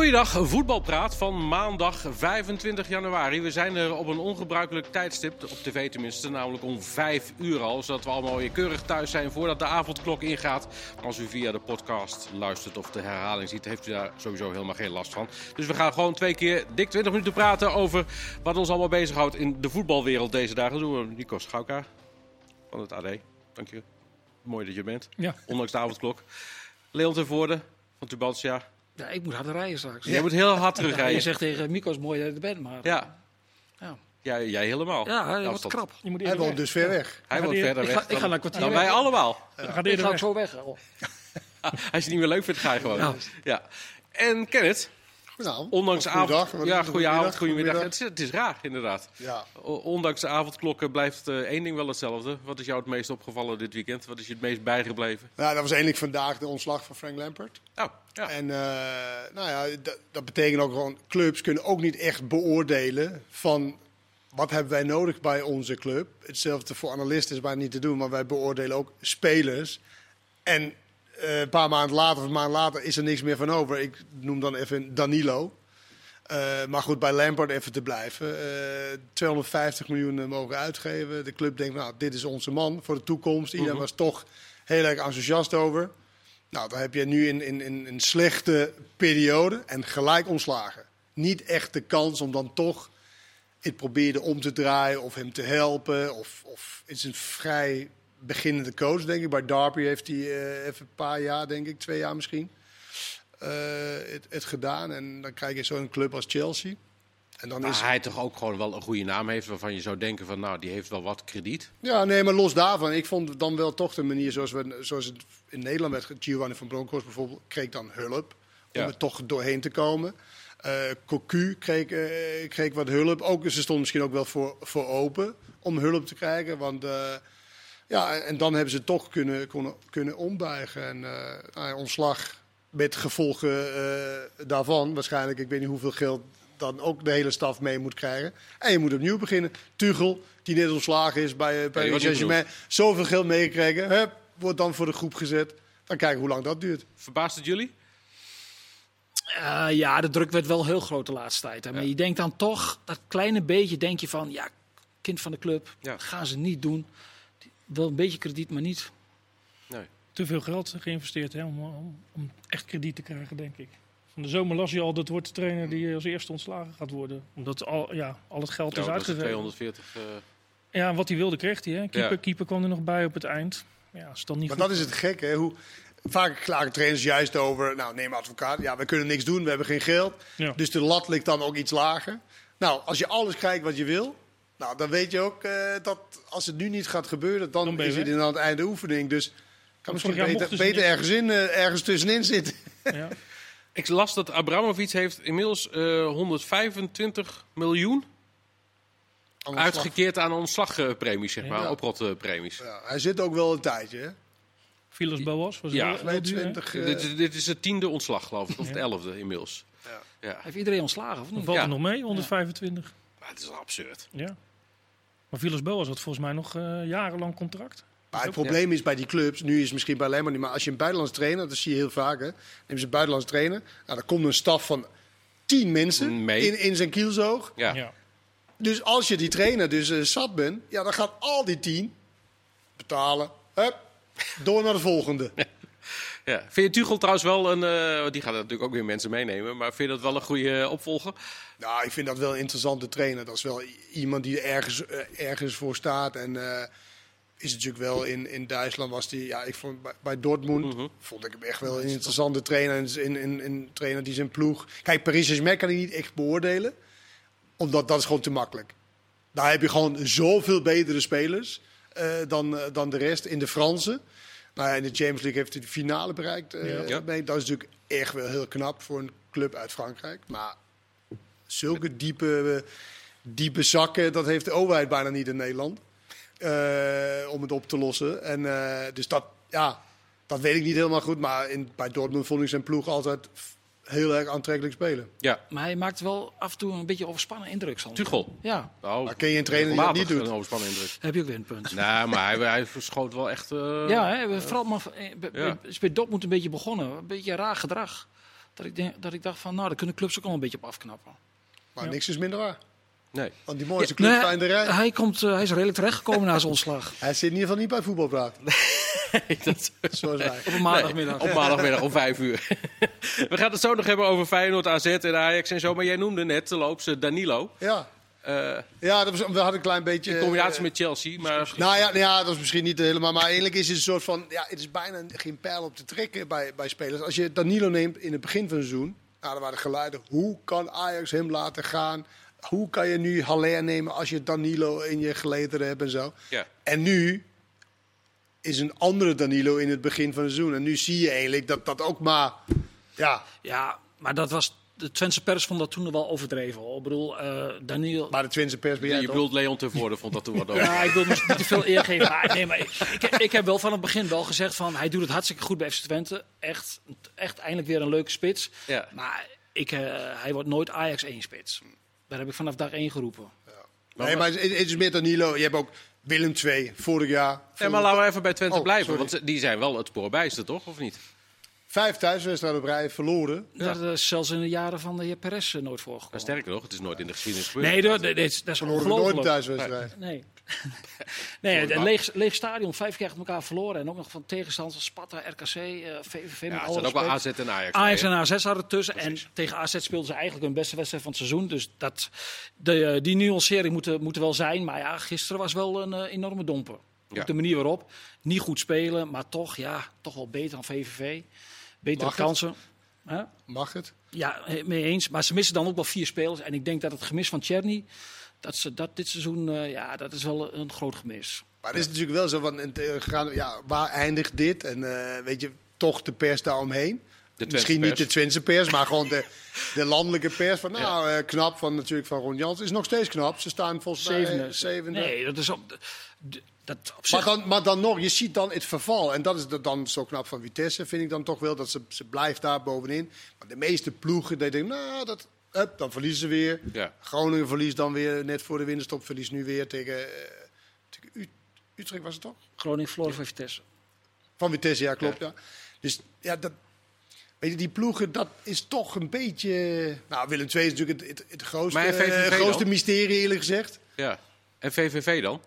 Goeiedag, voetbalpraat van maandag 25 januari. We zijn er op een ongebruikelijk tijdstip, op tv tenminste, namelijk om 5 uur al. Zodat we allemaal weer keurig thuis zijn voordat de avondklok ingaat. Als u via de podcast luistert of de herhaling ziet, heeft u daar sowieso helemaal geen last van. Dus we gaan gewoon twee keer dik 20 minuten praten over wat ons allemaal bezighoudt in de voetbalwereld deze dagen. Dat doen we Nico Schauka van het AD. Dank je. Mooi dat je bent, Ja. ondanks de avondklok. Leon ten Voorde van Tubantia. Ja, ik moet harder rijden straks. Jij moet heel hard Ja, je terugrijden. zegt tegen Mikos mooi dat je er bent, maar Ja. Ja. Ja, jij helemaal. ja, hij Nou, wordt dat- krap. Je moet Hij woont weg. dus ver weg. Hij die- verder ik weg ga- ik ga dan, naar een kwartier dan weg. wij allemaal. Dan gaat Ik ga zo weg. Oh. Als je het niet meer leuk vindt, ga je gewoon. Ja. Ja. En Kenneth, Goedenavond. ondanks Of avond... goeiedag, ja, goeie avond, Goedemiddag. Het is, het is raar, inderdaad. Ja, Ondanks de avondklokken blijft eh, één ding wel hetzelfde. Wat is jou het meest opgevallen dit weekend? Wat is je het meest bijgebleven? nou, dat was eindelijk vandaag de ontslag van Frank Lampert. Oh, ja. En eh, nou ja, dat, betekent ook gewoon, clubs kunnen ook niet echt beoordelen van wat hebben wij nodig bij onze club. Hetzelfde voor analisten is bijna niet te doen, maar wij beoordelen ook spelers. En eh, een paar maanden later of een maand later is er niks meer van over. Ik noem dan even Danilo. Eh, maar goed, bij Lampard even te blijven. Eh 250 miljoen mogen uitgeven. De club denkt, nou, dit is onze man voor de toekomst. Iedereen was toch heel erg enthousiast over. Nou, dan heb je nu in, in, in een slechte periode en gelijk ontslagen. Niet echt de kans om dan toch het proberen om te draaien of hem te helpen. Of, of het is een vrij beginnende coach, denk ik. Bij Derby heeft hij eh, even een paar jaar, denk ik, twee jaar misschien, eh, het, het gedaan. En dan krijg je zo'n club als Chelsea. En dan is, Maar hij toch ook gewoon wel een goede naam heeft waarvan je zou denken van nou, die heeft wel wat krediet. Ja, nee, maar los daarvan. Ik vond dan wel toch de manier zoals, we, zoals het in Nederland werd. Giovanni van Bronckhorst bijvoorbeeld kreeg dan hulp om Ja. er toch doorheen te komen. Eh Cocu kreeg, eh, kreeg wat hulp. Ook, ze stond misschien ook wel voor, voor open om hulp te krijgen. Want eh, ja, en, dan hebben ze toch kunnen, kunnen, kunnen ombuigen. En nou ontslag met gevolgen daarvan. Waarschijnlijk, ik weet niet hoeveel geld dan ook de hele staf mee moet krijgen. En je moet opnieuw beginnen. Tuchel, die net ontslagen is bij, eh, Paris niet Saint-Germain. Zoveel geld meegekregen. Hup, wordt dan voor de groep gezet. Dan kijken hoe lang dat duurt. Verbaast het jullie? Eh, ja, de druk werd wel heel groot de laatste tijd. Hè. Maar je denkt dan toch, dat kleine beetje denk je van, ja, kind van de club, Ja. gaan ze niet doen. Wel een beetje krediet, maar niet. Nee. Te veel geld geïnvesteerd hè, om, om, om echt krediet te krijgen, denk ik. Van de zomer las je al, dat wordt de trainer die als eerste ontslagen gaat worden. Omdat al, ja, al het geld Ja, is is uitgegeven. 240. eh, Ja, wat hij wilde kreeg hij. Hè. Keeper, Ja. keeper kwam er nog bij op het eind. Ja, als het dan niet Maar goed dat is het gekke. Hè? Hoe, vaak klagen trainers juist over, nou neem advocaat. Ja, we kunnen niks doen, we hebben geen geld. Ja. Dus de lat ligt dan ook iets lager. Nou, als je alles krijgt wat je wil, nou, dan weet je ook eh, dat als het nu niet gaat gebeuren, dan, Dan ben je is het inderdaad het einde oefening. Dus kan misschien beter, beter ergens, in, eh, ergens tussenin zitten. Ja. Ik las dat Abramovic heeft inmiddels eh 125 miljoen uitgekeerd aan ontslagpremies, zeg maar, Ja. oprotpremies. Ja, hij zit ook wel een tijdje. Hè? Villas Boas was Ja. heel- heel duur, hè. 22, eh, Dit, is- dit is het tiende ontslag, geloof ik, of het elfde inmiddels. Ja. Ja. Heeft iedereen ontslagen of Dan niet? valt Ja. er nog mee, 125. Maar het is absurd. Ja. Maar Villas Boas had volgens mij nog eh, jarenlang contract. Maar het probleem is bij die clubs, nu is het misschien bij Lemmer niet, maar als je een buitenlands trainer, dat zie je heel vaak, hè, neem ze een buitenlands trainer, nou, dan komt een staf van tien mensen Mee. in, in zijn kielzoog. Ja. Ja. Dus als je die trainer dus eh, zat bent, ja, dan gaat al die tien betalen, hup, door naar de volgende. Ja. Vind je Tuchel trouwens wel een... eh, die gaat natuurlijk ook weer mensen meenemen. Maar vind je dat wel een goede eh, opvolger? Nou, ik vind dat wel een interessante trainer. Dat is wel iemand die er ergens, ergens voor staat. En is natuurlijk wel in, in Duitsland was die, ja, ik vond bij, bij Dortmund Mhm. vond ik hem echt wel een interessante trainer. En in, in, in trainer die zijn ploeg. Kijk, Paris Saint-Germain kan ik niet echt beoordelen, omdat dat is gewoon te makkelijk. Daar heb je gewoon zoveel betere spelers eh, dan, eh, dan de rest in de Franse. Nou ja, in de Champions League heeft hij de finale bereikt. eh, Ja. Ja. mee. Dat is natuurlijk echt wel heel knap voor een club uit Frankrijk. Maar zulke diepe, diepe zakken, dat heeft de overheid bijna niet in Nederland. Eh, om het op te lossen. En, eh, dus dat, ja, dat weet ik niet helemaal goed. Maar in, bij Dortmund vond ik zijn ploeg altijd heel erg aantrekkelijk spelen. Ja. Maar hij maakt wel af en toe een beetje overspannen indruk. soms. Tuchel. Ja, Nou, Maar ken je een trainer die dat niet doet? een overspannen indruk. heb je ook weer een punt. Nee, maar hij, hij verschoot wel echt... eh, Ja, hè, we- vooral maar, Ja. is bij Dortmund een beetje begonnen. Een beetje raar gedrag. Dat ik, denk, dat ik dacht van, nou, daar kunnen clubs ook al een beetje op afknappen. Maar niks is minder waar. Nee. Want die mooiste club Nee, staan in de rij. hij, komt, eh, hij is redelijk terechtgekomen na zijn ontslag. Hij zit in ieder geval niet bij voetbalpraat. dat, Zoals wij. Op een maandagmiddag. op maandagmiddag om vijf uur. We gaan het zo nog hebben over Feyenoord, AZ en Ajax en zo. Maar jij noemde net de loopse Danilo. Ja, Eh, ja dat was, we hadden een klein beetje... in combinatie eh, met Chelsea. Maar Nou ja, nou ja, dat is misschien niet helemaal. Maar eigenlijk is het een soort van. Ja, het is bijna geen pijl op te trekken bij, bij spelers. Als je Danilo neemt in het begin van het seizoen. Nou, dan waren de geluiden. Hoe kan Ajax hem laten gaan? Hoe kan je nu Haller nemen als je Danilo in je geleden hebt en zo? ja. En nu is een andere Danilo in het begin van het seizoen. En nu zie je eigenlijk dat dat ook maar. Ja, Ja, maar dat was... De Twentse pers vond dat toen wel overdreven. hoor. Ik bedoel, eh Daniel... maar de Twentse pers ben jij je toch? bedoelt Leon Tervoorde vond dat toen wat over. Ja, ik wil niet te veel eer geven. Maar, nee, maar ik, ik, ik heb wel van het begin wel gezegd van... Hij doet het hartstikke goed bij FC Twente. Echt, echt eindelijk weer een leuke spits. Ja. Maar ik, eh, hij wordt nooit Ajax 1 spits. Daar heb ik vanaf dag 1 geroepen. Nee, maar het, het is meer Danilo. Je hebt ook Willem II vorig jaar. Nee, maar laten we even bij Twente Oh, blijven. sorry. Want die zijn wel het spoor bijster, toch? Of niet? Vijf thuiswedstrijden op rij verloren. Dat is zelfs in de jaren van de heer Perez eh, nooit Maar voorgekomen. sterker nog, het is nooit in de geschiedenis gebeurd. Nee, dat, dat, dat is, dat is nooit een thuiswedstrijd. Nee. nee, een leeg, leeg stadion, vijf keer achter elkaar verloren. En ook nog van tegenstanders als Sparta, RKC, eh, VVV. met Ja, er ook wel. AZ en Ajax. Ajax bij, en? AZ hadden tussen. En tegen AZ speelden ze eigenlijk hun beste wedstrijd van het seizoen. Dus dat, de, eh, die nuancering moet, er- moet er wel zijn. Maar ja, gisteren was wel een eh, enorme domper. Ja. Op de manier waarop. Niet goed spelen, maar toch, ja, toch wel beter dan VVV. Betere Mag het? kansen. Hè? Mag het? Ja, mee eens. Maar ze missen dan ook wel vier spelers. En ik denk dat het gemis van Czerny, dat ze dat dit seizoen, eh, ja, dat is wel een groot gemis. Maar het is natuurlijk wel zo van, eh, gaan, ja, waar eindigt dit? En eh, weet je, toch de pers daaromheen. Misschien niet de Twentse pers, maar gewoon de, de landelijke pers. Van, nou, eh, knap van natuurlijk van Ron Jans. Is nog steeds knap. Ze staan volgens mij Zevende. zevende. Nee, dat is op, de- de- dat op zich... Maar dan, maar dan nog, je ziet dan het verval. En dat is de- dan zo knap van Vitesse, vind ik dan toch wel. Dat ze, ze blijft daar bovenin. Maar de meeste ploegen, die denken, nou, dat, hup, dan verliezen ze weer. Ja. Groningen verliest dan weer net voor de winterstop. Verliest nu weer tegen, eh, tegen U- Utrecht, was het toch? Groningen verloren van Vitesse. Van Vitesse, ja, klopt. Ja. Dus ja, dat, weet je, die ploegen, dat is toch een beetje... Nou, Willem II is natuurlijk het, het, het grootste, eh, grootste mysterie, eerlijk gezegd. Ja. En VVV dan?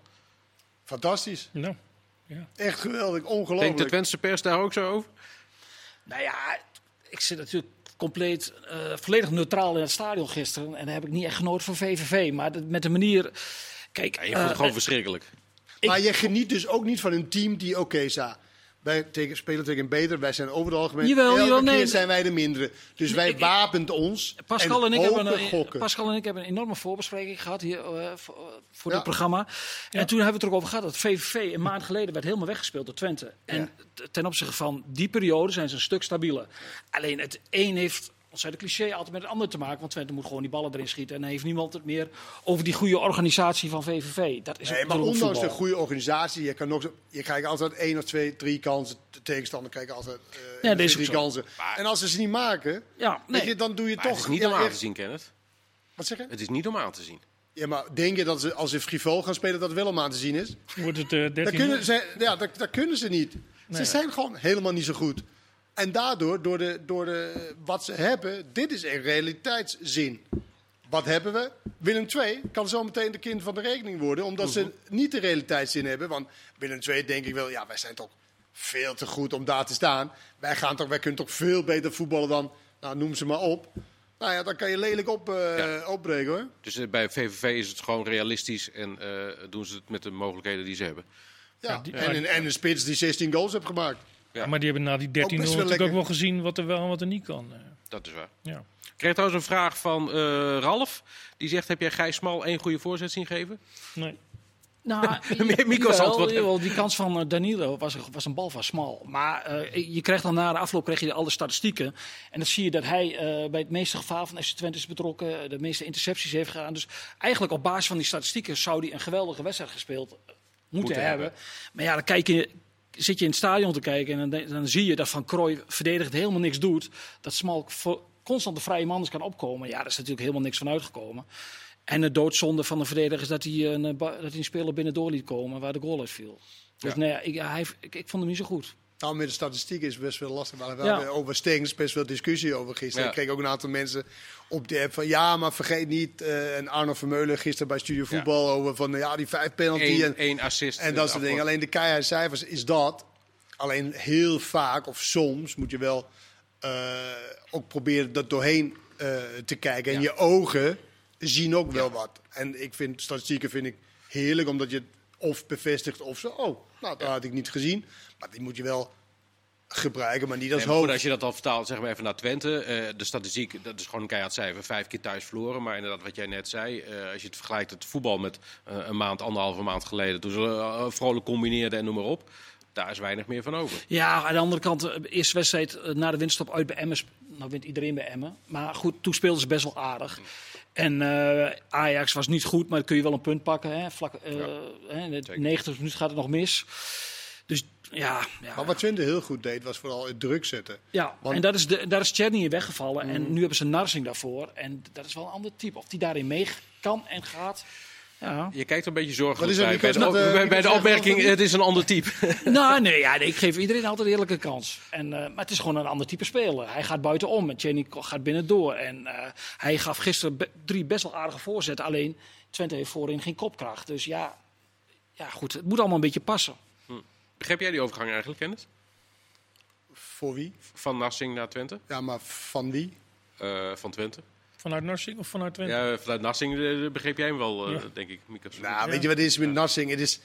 Fantastisch. Nou, Echt geweldig, Denkt de ongelooflijk. Twentse pers daar ook zo over? Nou ja, ik zit natuurlijk compleet eh, volledig neutraal in het stadion gisteren. En daar heb ik niet echt genoten van VVV. Maar met de manier... Kijk, Ja, je vond het eh, gewoon verschrikkelijk. Maar je geniet dus ook niet van een team die, oké, Sa, wij tegen, spelen tegen een beter, wij zijn over het algemeen, Jawel, jawel, nee. zijn wij de mindere. Dus wij ik- ons Pascal en, ik hopen hebben een, gokken. Pascal en ik hebben een enorme voorbespreking gehad hier eh, voor, voor Ja. dit programma. En toen hebben we het er ook over gehad dat VVV een maand geleden werd helemaal weggespeeld door Twente. En ten opzichte van die periode zijn ze een stuk stabieler. Alleen het een heeft ontzettend cliché altijd met het ander te maken. Want Twente moet gewoon die ballen erin schieten. En dan heeft niemand het meer over die goede organisatie van VVV. Dat is Nee, maar ondanks de goede organisatie, je, kan nog, zo- je krijgt altijd één of twee, drie kansen. De tegenstander krijgt altijd eh, of dat is drie kansen. En als ze ze niet maken, Ja, weet nee. je, dan doe je Maar toch... het is niet ja, om aan te zien, Kenneth. Wat zeg je? Het is niet om aan te zien. Ja, maar denk je dat ze, als ze frivol gaan spelen, dat het wel om aan te zien is? wordt het eh 13 Dat kunnen ze, ja, dat, dat kunnen ze niet. Ze zijn gewoon helemaal niet zo goed. En daardoor, door, de, door de, wat ze hebben, dit is een realiteitszin. Wat hebben we? Willem II kan zometeen de kind van de rekening worden, omdat ze niet de realiteitszin hebben. Want Willem II denk ik wel, ja, wij zijn toch veel te goed om daar te staan. Wij, gaan toch, wij kunnen toch veel beter voetballen dan, nou, noem ze maar op. Nou ja, dan kan je lelijk op, eh, Ja. opbreken hoor. Dus eh, bij VVV is het gewoon realistisch en eh, doen ze het met de mogelijkheden die ze hebben. Ja. en, een- en een spits die 16 goals heeft gemaakt. Ja. Maar die hebben na die 13-0 Ook best wel natuurlijk lekker. ook wel gezien wat er wel en wat er niet kan. eh. Dat is waar. ja. Ik kreeg trouwens een vraag van eh, Ralf. Die zegt, heb jij Gijs Smal één goede voorzet zien geven? Nee. Nou, Mico's jawel, antwoord. jawel, die kans van eh, Danilo was, een- was een bal van smal. Maar eh, je krijgt dan na de afloop krijg je alle statistieken. En dan zie je dat hij eh, bij het meeste gevaar van FC Twente is betrokken. De meeste intercepties heeft gedaan. Dus eigenlijk op basis van die statistieken zou hij een geweldige wedstrijd gespeeld moeten, Moeten hebben. hebben. Maar ja, dan kijk je, zit je in het stadion te kijken en dan, dan zie je dat Van Krooi verdedigend helemaal niks doet. Dat Smal voor- constant de vrije man is kan opkomen. Ja, daar is natuurlijk helemaal niks van uitgekomen. En de doodzonde van de verdediger is dat hij een, eh, dat hij een speler binnendoor liet komen waar de goal uit viel. Dus Ja. nee, ik, ja, hij, ik, ik vond hem niet zo goed. Dan met de statistiek is best wel lastig. Maar we Ja. hebben over Stengs best wel discussie over gisteren. Ja. Ik kreeg ook een aantal mensen op de app van ja, maar vergeet niet. eh, en Arno Vermeulen gisteren bij Studio Voetbal over van ja, die vijf penalty Eén, en, één assist. en dat eh, soort dingen. Alleen de keiharde cijfers is dat. Alleen heel vaak of soms moet je wel eh, ook proberen dat doorheen eh, te kijken. En je ogen zien ook wel wat. En ik vind statistieken vind ik heerlijk, omdat je het of bevestigt of zo. Oh, nou, dat had ik niet gezien. Maar die moet je wel gebruiken, maar niet als hoofd. als je dat al vertaalt, zeg maar even naar Twente. eh, de statistiek, dat is gewoon een keihard cijfer. Vijf keer thuis verloren. Maar inderdaad, wat jij net zei. eh, als je het vergelijkt het voetbal met eh, een maand, anderhalve maand geleden. Toen ze vrolijk combineerden en noem maar op. Daar is weinig meer van over. Ja, aan de andere kant, de eerste wedstrijd na de winststop uit bij Emmen. Nou wint iedereen bij Emmen. Maar goed, toen speelden ze best wel aardig. En eh, Ajax was niet goed, maar dan kun je wel een punt pakken. Hè. Vlak, eh, hè, in de zeker. 90 minuten gaat het nog mis. Dus ja, ja, Maar wat Twente heel goed deed, was vooral het druk zetten. ja. want- en daar is, de, daar is Tjerni in weggevallen. En nu hebben ze Narsing daarvoor. En dat is wel een ander type. Of die daarin mee kan en gaat. Ja. Je kijkt een beetje zorgelijk bij, de, op- eh, bij de opmerking, het is een ander type. nou, nee, ja, nee, ik geef iedereen altijd een eerlijke kans. En, eh, maar het is gewoon een ander type speler. Hij gaat buitenom en Jenny gaat binnendoor. En eh, hij gaf gisteren be- drie best wel aardige voorzetten. Alleen Twente heeft voorin geen kopkracht. Dus ja, ja, goed, het moet allemaal een beetje passen. Begreep jij die overgang eigenlijk, Kenneth? Voor wie? Van Nassing naar Twente? Ja, maar van wie? Eh, van Twente? Vanuit Narsing of vanuit Twente? Ja, vanuit Nassing eh, begreep jij hem wel, eh, Ja. denk ik, Mika. Nou, weet je wat het is met Narsing? Het is,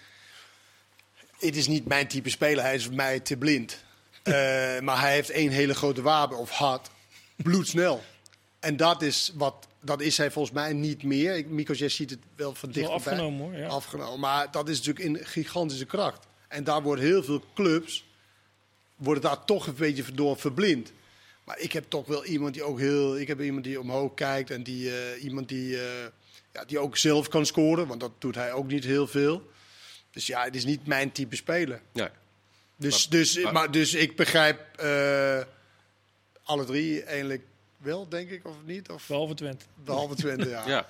het is niet mijn type speler. Hij is voor mij te blind. Eh, maar hij heeft één hele grote wapen, of hard, bloedsnel. En dat is, wat, dat is hij volgens mij niet meer. Ik, Mikos, jij ziet het wel van dichterbij. afgenomen hoor. Ja. Afgenomen. Maar dat is natuurlijk in gigantische kracht. En daar worden heel veel clubs worden daar toch een beetje door verblind. Maar ik heb toch wel iemand die ook heel. Ik heb iemand die omhoog kijkt en die eh, iemand die, eh, ja, die ook zelf kan scoren, want dat doet hij ook niet heel veel. Dus ja, het is niet mijn type speler. Nee. Dus, Maar- dus, maar- maar, dus ik begrijp eh, alle drie eigenlijk wel, denk ik, of niet? Of Behalve Twente. behalve Twente, ja. Ja.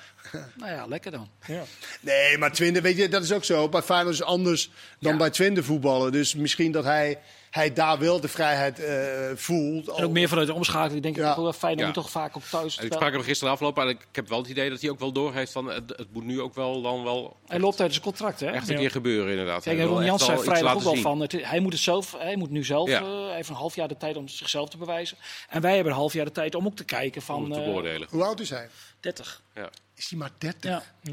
Nou ja, lekker dan. Ja. Nee, maar Twente, weet je, dat is ook zo. Bij Feyenoord is anders dan Ja. bij Twente voetballen. Dus misschien dat hij, hij daar wel de vrijheid eh, voelt. En ook meer vanuit de omschakeling denk ik Ja. ook wel fijn om Ja. je toch vaak ook thuis te En ik sprak hem gisteren afgelopen, maar ik heb wel het idee dat hij ook wel doorheeft van het, het moet nu ook wel dan wel Hij loopt uit zijn contract, hè? echt een Ja. keer gebeuren inderdaad. Kijk, Hij Ron Jans zei vrijdag ook wel zien. van, het, hij moet het zelf, hij moet nu zelf, Ja. eh, hij heeft een half jaar de tijd om zichzelf te bewijzen. En wij hebben een half jaar de tijd om ook te kijken van Om te eh, beoordelen. Hoe oud is hij? 30. Ja. Is hij maar 30? Ja.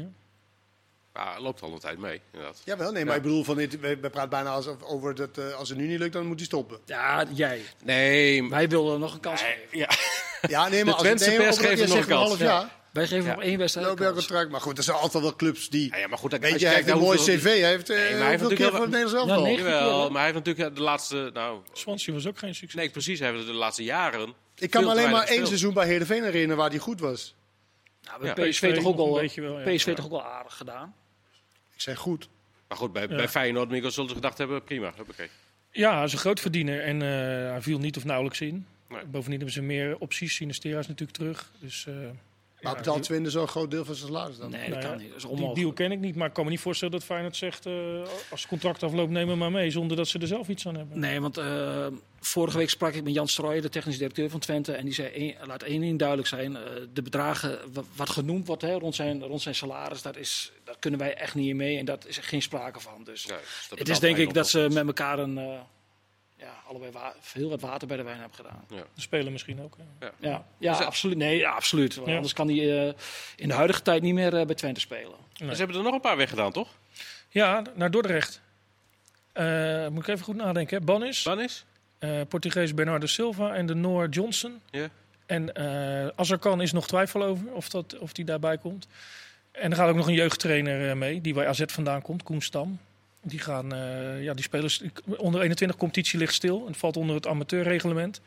Ja, loopt al een tijd mee inderdaad. Jawel, nee, maar ik bedoel, van, dit- we, we praten bijna als, over dat eh, als het nu niet lukt, dan moet hij stoppen. ja, jij. Nee, Wij wilden nog een kans geven. ja. Ja, nee, maar De als Twentse nee, pers geeft nog zegt een kans. half jaar. Wij geven Ja. op één wedstrijd Loop contract. Maar goed, er zijn altijd wel clubs die... Ja, maar goed, Weet je hij heeft een mooi cv. Hij heeft eh Nee, maar hij heel heeft veel keer natuurlijk wel- Nederlands Ja, elftal. keer, Jawel, hè? maar hij heeft natuurlijk de laatste, nou, Swansea was ook geen succes. nee precies, hij heeft de laatste jaren Ik kan veel me alleen maar één seizoen bij Heerenveen herinneren waar hij goed was. Nou, Ja. PSV, toch nog ook wel, beetje wel, ja. PSV Ja. toch ook wel aardig gedaan. Ik zei goed. Maar goed, bij, Ja. bij Feyenoord, Mikkel, zullen ze gedacht hebben, prima, oké. Ja, hij is een groot verdiener en eh, hij viel niet of nauwelijks in. Nee. Bovendien hebben ze meer opties. Sinistera is natuurlijk terug. Dus, eh, Maar ja, betaalt zo'n groot deel van zijn salaris dan? Nee, nou dat ja, kan niet. Dat is Die deal ken ik niet, maar ik kan me niet voorstellen dat Feyenoord zegt... eh, als het contract afloopt, neem hem maar mee. Zonder dat ze er zelf iets aan hebben. Nee, want eh, vorige week sprak ik met Jan Strooijen, de technisch directeur van Twente. En die zei, één- laat één ding duidelijk zijn. eh, de bedragen wa- wat genoemd wordt hè, rond, zijn, rond zijn salaris, dat is, daar kunnen wij echt niet in mee. En daar is er geen sprake van. Dus dus dat het is denk ik dat ze met elkaar een, eh, ja, allebei wa- heel wat water bij de wijn hebben gedaan. De speler misschien ook. hè. Ja, ja Is dat- absoluut. Nee, ja, absoluut. Want Ja. Anders kan hij eh, in de huidige tijd niet meer eh, bij Twente spelen. Nee. Ze hebben er nog een paar weggedaan, toch? Ja, naar Dordrecht. Eh, moet ik even goed nadenken. hè. Banis, Banis? eh, Portugees Bernardo Silva en de Noor Johnson. Ja. En eh Azarkan is nog twijfel over of, dat, of die daarbij komt. En er gaat ook nog een jeugdtrainer eh, mee, die bij AZ vandaan komt, Koen Stam. Die, gaan, eh, ja, die spelers, onder 21 competitie ligt stil. Het valt onder het amateurreglement.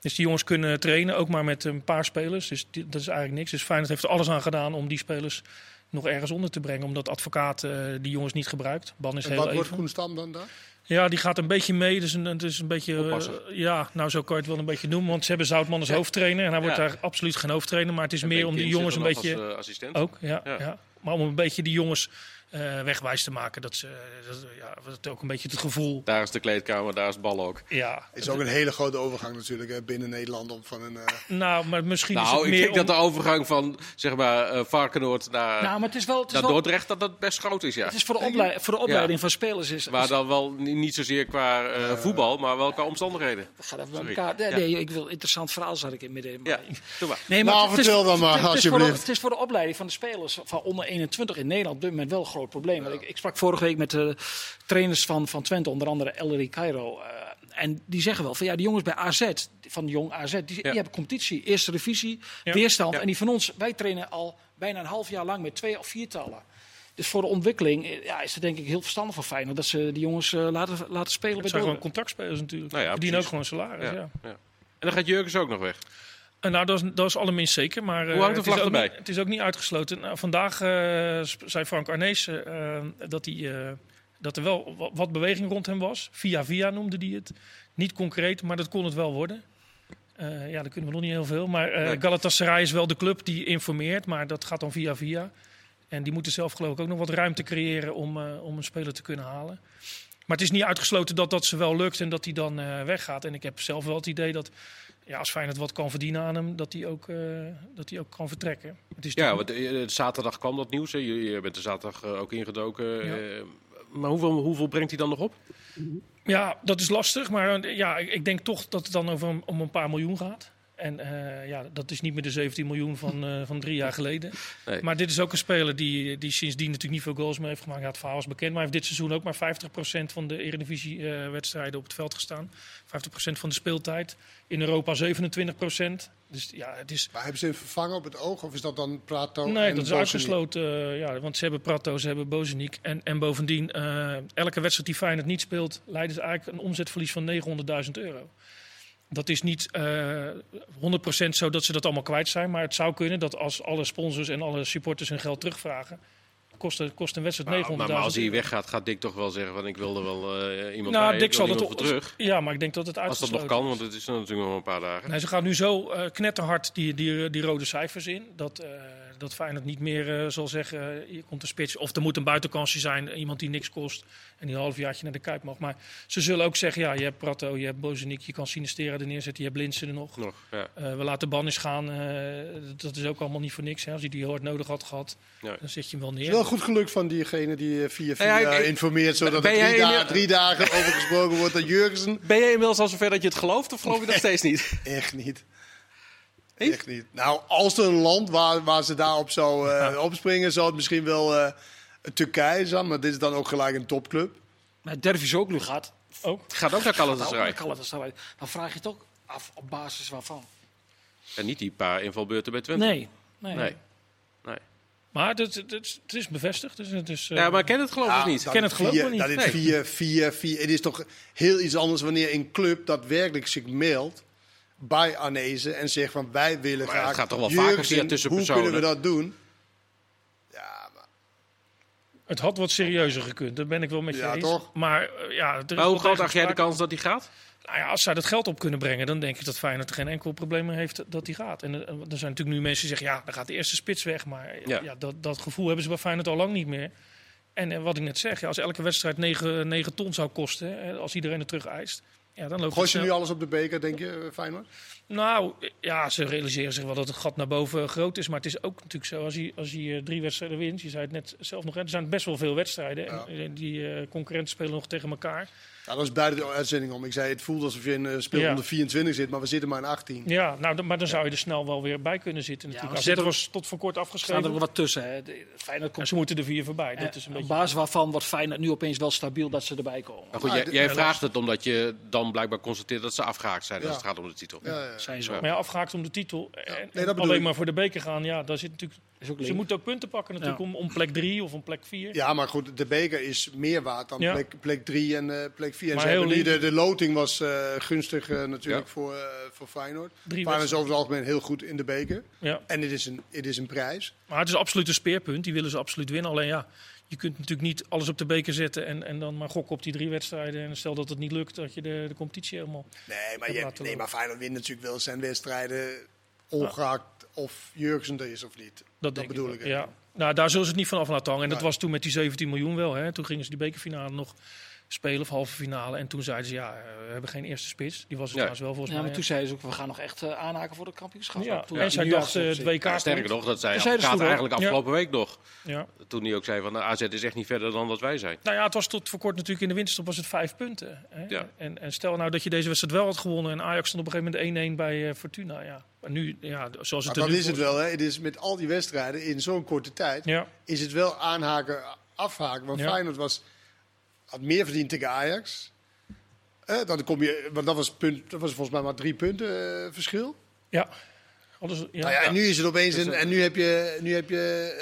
Dus die jongens kunnen trainen, ook maar met een paar spelers. Dus die- dat is eigenlijk niks. Dus Feyenoord heeft er alles aan gedaan om die spelers nog ergens onder te brengen. Omdat advocaat eh, die jongens niet gebruikt. Ban is En heel wat wordt even. Koen Stam dan daar? Ja, die gaat een beetje mee. Dus een, het is een beetje. Eh, ja, nou zo kan je het wel een beetje noemen. Want ze hebben Zoutman als hoofdtrainer. En hij wordt Ja. daar absoluut geen hoofdtrainer. Maar het is En meer om die jongens zit een beetje. Als, eh, assistent. Ook, ja, Ja. ja. Maar om een beetje die jongens eh, wegwijs te maken. Dat ze dat, ja, dat ook een beetje het gevoel. Daar is de kleedkamer, daar is bal ook. Ja, is ook een hele grote overgang natuurlijk hè, binnen Nederland om van een. eh, nou, maar misschien is Nou, het ik meer denk dat de overgang van zeg maar eh, Varkenoord naar, Nou, maar het is wel... Het is naar wel Dordrecht dat dat best groot is, ja. het is voor de, oplei- voor de opleiding van spelers is, Maar is- dan wel ni- niet zozeer qua eh, voetbal, maar wel qua omstandigheden. gaat even bij elkaar. Nee, Ja. nee, ik wil een interessant verhaal zat ik in midden. maar- Ja, doe maar. Nee, Nou, het is- vertel dan maar, het is- het is voor de- alsjeblieft. Het is voor de opleiding van de spelers van onder 21 in Nederland op dit moment wel een groot probleem. Want Ik, ik sprak vorige week met de trainers van, van Twente, onder andere Ellery Cairo. eh, en die zeggen wel van ja, die jongens bij AZ, van Jong AZ, die, die hebben competitie, eerste divisie, Ja. weerstand. Ja. En die van ons, wij trainen al bijna een half jaar lang met twee of viertallen. Dus voor de ontwikkeling eh, ja, is het denk ik heel verstandig van Feyenoord dat ze die jongens eh, laten, laten spelen Het bij zijn gewoon Dordrecht. contractspelers natuurlijk. Nou ja, die verdienen ook gewoon salaris. Ja, Ja. ja. En dan gaat Jurgens ook nog weg. En nou, dat is, dat is allerminst zeker. Maar, eh, Hoe hangt de het, is vlag ook erbij? niet, het is ook niet uitgesloten. Nou, vandaag eh, zei Frank Arnees eh, dat, hij, eh, dat er wel wa- wat beweging rond hem was. Via via noemde hij het. Niet concreet, maar dat kon het wel worden. Eh, ja, daar kunnen we nog niet heel veel. Maar eh Nee. Galatasaray is wel de club die informeert. Maar dat gaat dan via via. En die moeten zelf geloof ik ook nog wat ruimte creëren om, eh, om een speler te kunnen halen. Maar het is niet uitgesloten dat dat ze wel lukt en dat hij dan eh, weggaat. En ik heb zelf wel het idee dat ja, als Feyenoord wat kan verdienen aan hem, dat hij ook, eh, dat hij ook kan vertrekken. Het is Ja, want eh, zaterdag kwam dat nieuws. Hè. Je, je bent er zaterdag eh, ook ingedoken. Ja. eh, maar hoeveel, hoeveel brengt hij dan nog op? ja, dat is lastig. Maar eh, ja, ik, ik denk toch dat het dan over om een paar miljoen gaat. En eh, ja, dat is niet meer de 17 miljoen van, eh, van drie jaar geleden. Nee. Maar dit is ook een speler die, die sindsdien natuurlijk niet veel goals meer heeft gemaakt. Ja, het verhaal is bekend, maar hij heeft dit seizoen ook maar 50% van de Eredivisie-wedstrijden op het veld gestaan. 50% van de speeltijd. In Europa 27%. Dus ja, het is... maar hebben ze een vervanger op het oog of is dat dan Prato? Nee, en dat is Bozeniek? uitgesloten. eh, ja, want ze hebben Prato, ze hebben Bozeniek. En, en bovendien, eh, elke wedstrijd die Feyenoord niet speelt, leidt het eigenlijk een omzetverlies van 900.000 euro. Dat is niet eh 100% zo dat ze dat allemaal kwijt zijn. Maar het zou kunnen dat als alle sponsors en alle supporters hun geld terugvragen, kost, het- kost een wedstrijd 900.000 Maar, maar als hij weggaat, gaat Dick toch wel zeggen: van, Ik wil er wel eh, iemand Nou, bij. Dick zal voor terug. Ja, maar ik denk dat het Als dat nog kan, want het is natuurlijk nog een paar dagen. Nee, ze gaan nu zo eh, knetterhard die, die, die rode cijfers in. Dat, eh dat Feyenoord niet meer eh, zal zeggen, eh, hier komt een spits. Of er moet een buitenkansje zijn, iemand die niks kost. En die een halfjaartje naar de Kuip mag. Maar ze zullen ook zeggen, ja, je hebt Prato, je hebt Bozeniek, je kan Sinistera er neerzetten. Je hebt Linsen er nog. Nog, ja. Eh, we laten Bannis gaan. eh, dat is ook allemaal niet voor niks. Hè. Als hij die heel hard nodig had gehad, Ja. dan zet je hem wel Het neer. is wel goed geluk van diegene die eh, via via Nou ja, ik- ik- informeert, zodat er drie, da- drie dagen over gesproken wordt dat Jurgensen. Ben jij inmiddels al zover dat je het gelooft, of geloof je nog steeds niet? Echt niet. Echt niet. Nou, als er een land waar, waar ze daarop zou eh, opspringen, zou het misschien wel eh, Turkije zijn. Maar dit is dan ook gelijk een topclub. Maar Dervisoglu gaat, Ook. Het gaat ook naar gaat ook Galatasaray. naar Galatasaray. Dan vraag je toch af op basis waarvan. En niet die paar invalbeurten bij Twente. Nee. nee. Nee. nee. Maar het, het, is bevestigd. Dus het is, eh, Ja, maar ken het geloof ik niet. dat ken het geloof vier- ik niet. Dat is Nee. vier, vier, vier. Het is toch heel iets anders wanneer een club daadwerkelijk zich mailt bij Arnezen en zegt van wij willen Maar graag het gaat toch wel vaker via tussenpersonen? Hoe kunnen we dat doen? Ja, maar Het had wat serieuzer gekund, daar ben ik wel met je Ja, eens. toch? Maar eh, ja, er is Maar hoe groot acht jij de kans dat hij gaat? Nou ja, als zij dat geld op kunnen brengen, dan denk ik dat Feyenoord geen enkel probleem meer heeft dat hij gaat. En eh, er zijn natuurlijk nu mensen die zeggen, ja, dan gaat de eerste spits weg. Maar eh, Ja. ja. dat, dat gevoel hebben ze bij Feyenoord al lang niet meer. En wat ik net zeg, ja, als elke wedstrijd 9, 9 ton zou kosten, hè, als iedereen er terug eist, ja, dan loopt gooi je nu alles op de beker, denk je, eh, Feyenoord? Nou, ja, ze realiseren zich wel dat het gat naar boven groot is. Maar het is ook natuurlijk zo, als je, als je eh, drie wedstrijden wint, je zei het net zelf nog, er zijn best wel veel wedstrijden. Ja. En, eh, die concurrenten spelen nog tegen elkaar. Ja, dat is buiten de uitzending om. Ik zei, het voelt alsof je in uh, speel Ja. onder 24 zit, maar we zitten maar in 18. Ja, nou, maar dan zou je er snel wel weer bij kunnen zitten. Ja, Natuurlijk. zit er- was tot voor kort Er staan afgeschreven. er wel wat tussen. Hè. De- Feyenoord En komt ze moeten er vier voorbij. Dat is een op beetje... basis waarvan wordt Feyenoord nu opeens wel stabiel dat ze erbij komen. Maar goed, Ah, jij, ja, vraagt het omdat je dan blijkbaar constateert dat ze afgehaakt zijn als Ja. het gaat om de titel. Ja, ja. Zijn. Ja. Maar ja, afgehaakt om de titel. En, Nee, alleen ik. maar voor de beker gaan. Ja, daar zit natuurlijk, Is ook ze moeten ook punten pakken natuurlijk Ja. om, om plek drie of om plek vier. Ja, maar goed, de beker is meer waard dan Ja. plek, plek 3 en eh, plek 4. En Maar ze heel hebben nu de, de loting was eh, gunstig eh, natuurlijk Ja. voor, eh, voor Feyenoord. Drie Feyenoord is over het algemeen heel goed in de beker. Ja. En dit is een, dit is een prijs. Maar het is absoluut een speerpunt. Die willen ze absoluut winnen. Alleen ja, je kunt natuurlijk niet alles op de beker zetten en, en dan maar gokken op die drie wedstrijden. En stel dat het niet lukt, dat je de, de competitie helemaal... Nee, maar, je, nee, maar Feyenoord wint natuurlijk wel zijn wedstrijden ongeacht of Jurgensen is of niet. Dat, denk bedoel ik. Ja. Nou, daar zullen ze het niet van af laten hangen. En dat was toen met die 17 miljoen wel. Hè. Toen gingen ze die bekerfinale nog spelen, of halve finale. En toen zeiden ze, ja, eh, we hebben geen eerste spits. Die was het Ja. trouwens wel volgens Ja, maar mij. toen zeiden ze ook, we gaan nog echt eh, aanhaken voor het kampioenschap. ja. Toen En zij nu dacht had- het WK. Ja, sterker komt. nog, dat zei toen, eigenlijk afgelopen week nog. Ja. Toen hij ook zei van de AZ is echt niet verder dan dat wij zijn. Nou ja, het was tot voor kort natuurlijk in de winterstop was het vijf punten. Hè? Ja. En, en stel nou dat je deze wedstrijd wel had gewonnen en Ajax stond op een gegeven moment 1-1 bij eh, Fortuna. Ja. Maar nu, ja, zoals Maar het er dat nu is het wel. Hè. Het is met al die wedstrijden in zo'n korte tijd. Ja, is het wel aanhaken, afhaken. Want Ja. Feyenoord was, had meer verdiend tegen Ajax. Eh, dan kom je, want dat was, punt, dat was volgens mij maar drie punten eh, verschil. ja. Ja. Nou ja, en nu is het opeens een, en nu heb je, nu heb je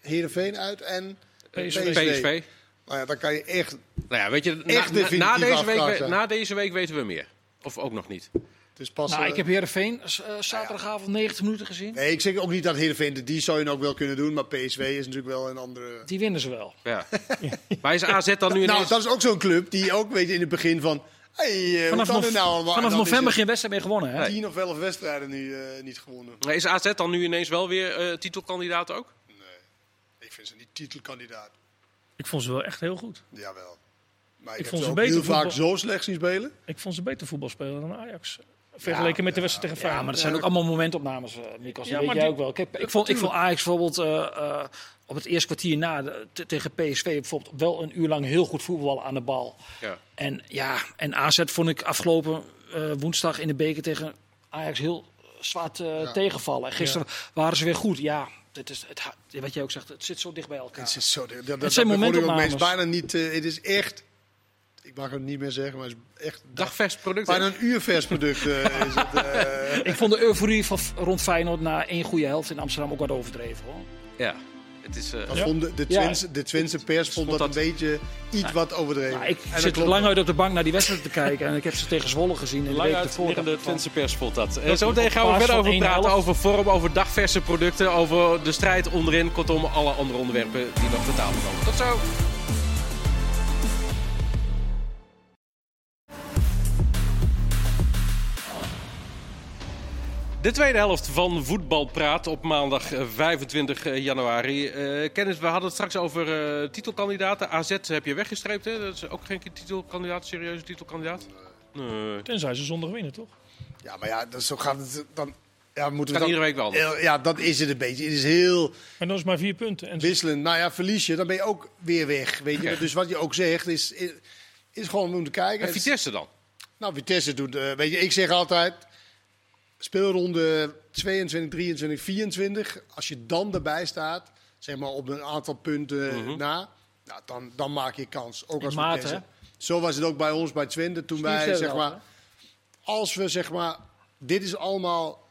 eh Heerenveen uit en PSV. PSV. Nou ja, dan kan je echt. Nou ja, weet je, na, Echt na- definitief na, deze week, na deze week weten we meer. Of ook nog niet. Pas. Nou, eh, ik heb Heerenveen eh, zaterdagavond 90 minuten gezien. Nee, ik zeg ook niet dat Heerenveen, die zou je nog wel kunnen doen, maar PSV is natuurlijk wel een andere. Die winnen ze wel. Ja. maar is AZ dan nu ineens... Nou, dat is ook zo'n club die ook weet in het begin van. Hey, eh, Vanaf, het nou? vanaf november geen wedstrijd meer gewonnen. Hè? tien of elf wedstrijden nu eh, niet gewonnen. Maar Is AZ dan nu ineens wel weer eh, titelkandidaat ook? Ik vind ze niet titelkandidaat. Ik vond ze wel echt heel goed. Jawel. Maar ik, Ik heb vond ze ze ook beter heel vaak zo slecht zien spelen. Ik vond ze beter voetbal spelen dan Ajax. Vergeleken met de wedstrijd tegen Ja, Feyenoord. maar dat zijn ook allemaal momentopnames, eh Mikos. Dat Ja, weet maar jij die- ook wel. Kijk, ik, vond, ik vond Ajax bijvoorbeeld eh, eh, op het eerste kwartier na de- te- tegen PSV bijvoorbeeld wel een uur lang heel goed voetballen aan de bal. Ja. En ja, en AZ vond ik afgelopen eh, woensdag in de beker tegen Ajax heel eh, tegenvallen. En gisteren waren ze weer goed. Ja, dit is het, wat jij ook zegt, het zit zo dicht bij elkaar. Het is zo. Dat, dat, Het zijn dat momentopnames. bijna niet. eh, het is echt. Ik mag het niet meer zeggen, maar het is echt. Dagvers product. Bijna een uur vers product eh, is het. eh. Ik vond de euforie van, rond Feyenoord na één goede helft in Amsterdam ook wat overdreven. Hoor. Ja. Het is... eh, Dat Ja. vond de, de, Ja. Twentse, de Twentse pers vond dat, een beetje iets wat overdreven. Maar ik En zit lang uit op de bank naar die wedstrijd te kijken. En ik heb ze tegen Zwolle gezien in de Lang week ervoor. uitliggende Twentse pers vond dat. Dat Zometeen op gaan we verder over praten. 1,11. Over vorm, over dagverse producten, over de strijd onderin. Kortom, alle andere onderwerpen die nog te tafel komen. Tot zo. De tweede helft van Voetbalpraat op maandag eh, 25 januari. Eh Kennis, we hadden het straks over eh, titelkandidaten. AZ heb je weggestreept, hè? Dat is ook geen titelkandidaat, serieuze titelkandidaat? Nee. Tenzij ze zondag winnen, toch? Ja, maar ja, dat, zo gaat het dan. Ja, moeten we Kan dan, iedere week wel. Ja, dat is het een beetje. Het is heel Maar dan is maar vier punten. En wisselend. Nou ja, verlies je, dan ben je ook weer weg. Weet je? Dus wat je ook zegt, is, is gewoon moeten kijken. En Vitesse dan? Nou, Vitesse doet, eh, weet je, ik zeg altijd, speelronde 22, 23, 24, als je dan erbij staat, zeg maar op een aantal punten Mhm. na, nou, dan, dan maak je kans. Ook als Vitesse. hè? Zo was het ook bij ons, bij Twente, toen wij, zeg maar, als we, zeg maar, dit is allemaal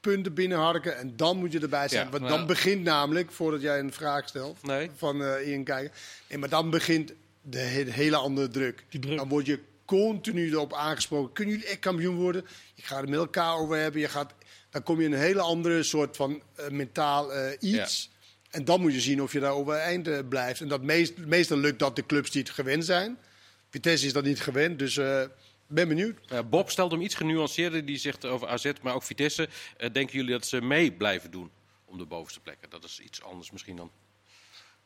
punten binnenharken en dan moet je erbij zijn. Ja, Want dan ja. begint namelijk, voordat jij een vraag stelt, Nee. van eh Ian kijken. Nee, maar dan begint de he- hele andere druk. Druk. Dan word je continu erop aangesproken. Kunnen jullie echt kampioen worden? Je gaat het met elkaar over hebben. Je gaat, dan kom je in een hele andere soort van eh, mentaal eh, iets. En dan moet je zien of je daar overeind eh, blijft. En dat meest, meestal lukt dat de clubs die het gewend zijn. Vitesse is dat niet gewend, dus ben benieuwd. Ja, Bob stelt hem iets genuanceerder. Die zegt over AZ, maar ook Vitesse. denken jullie dat ze mee blijven doen om de bovenste plekken? Dat is iets anders misschien dan.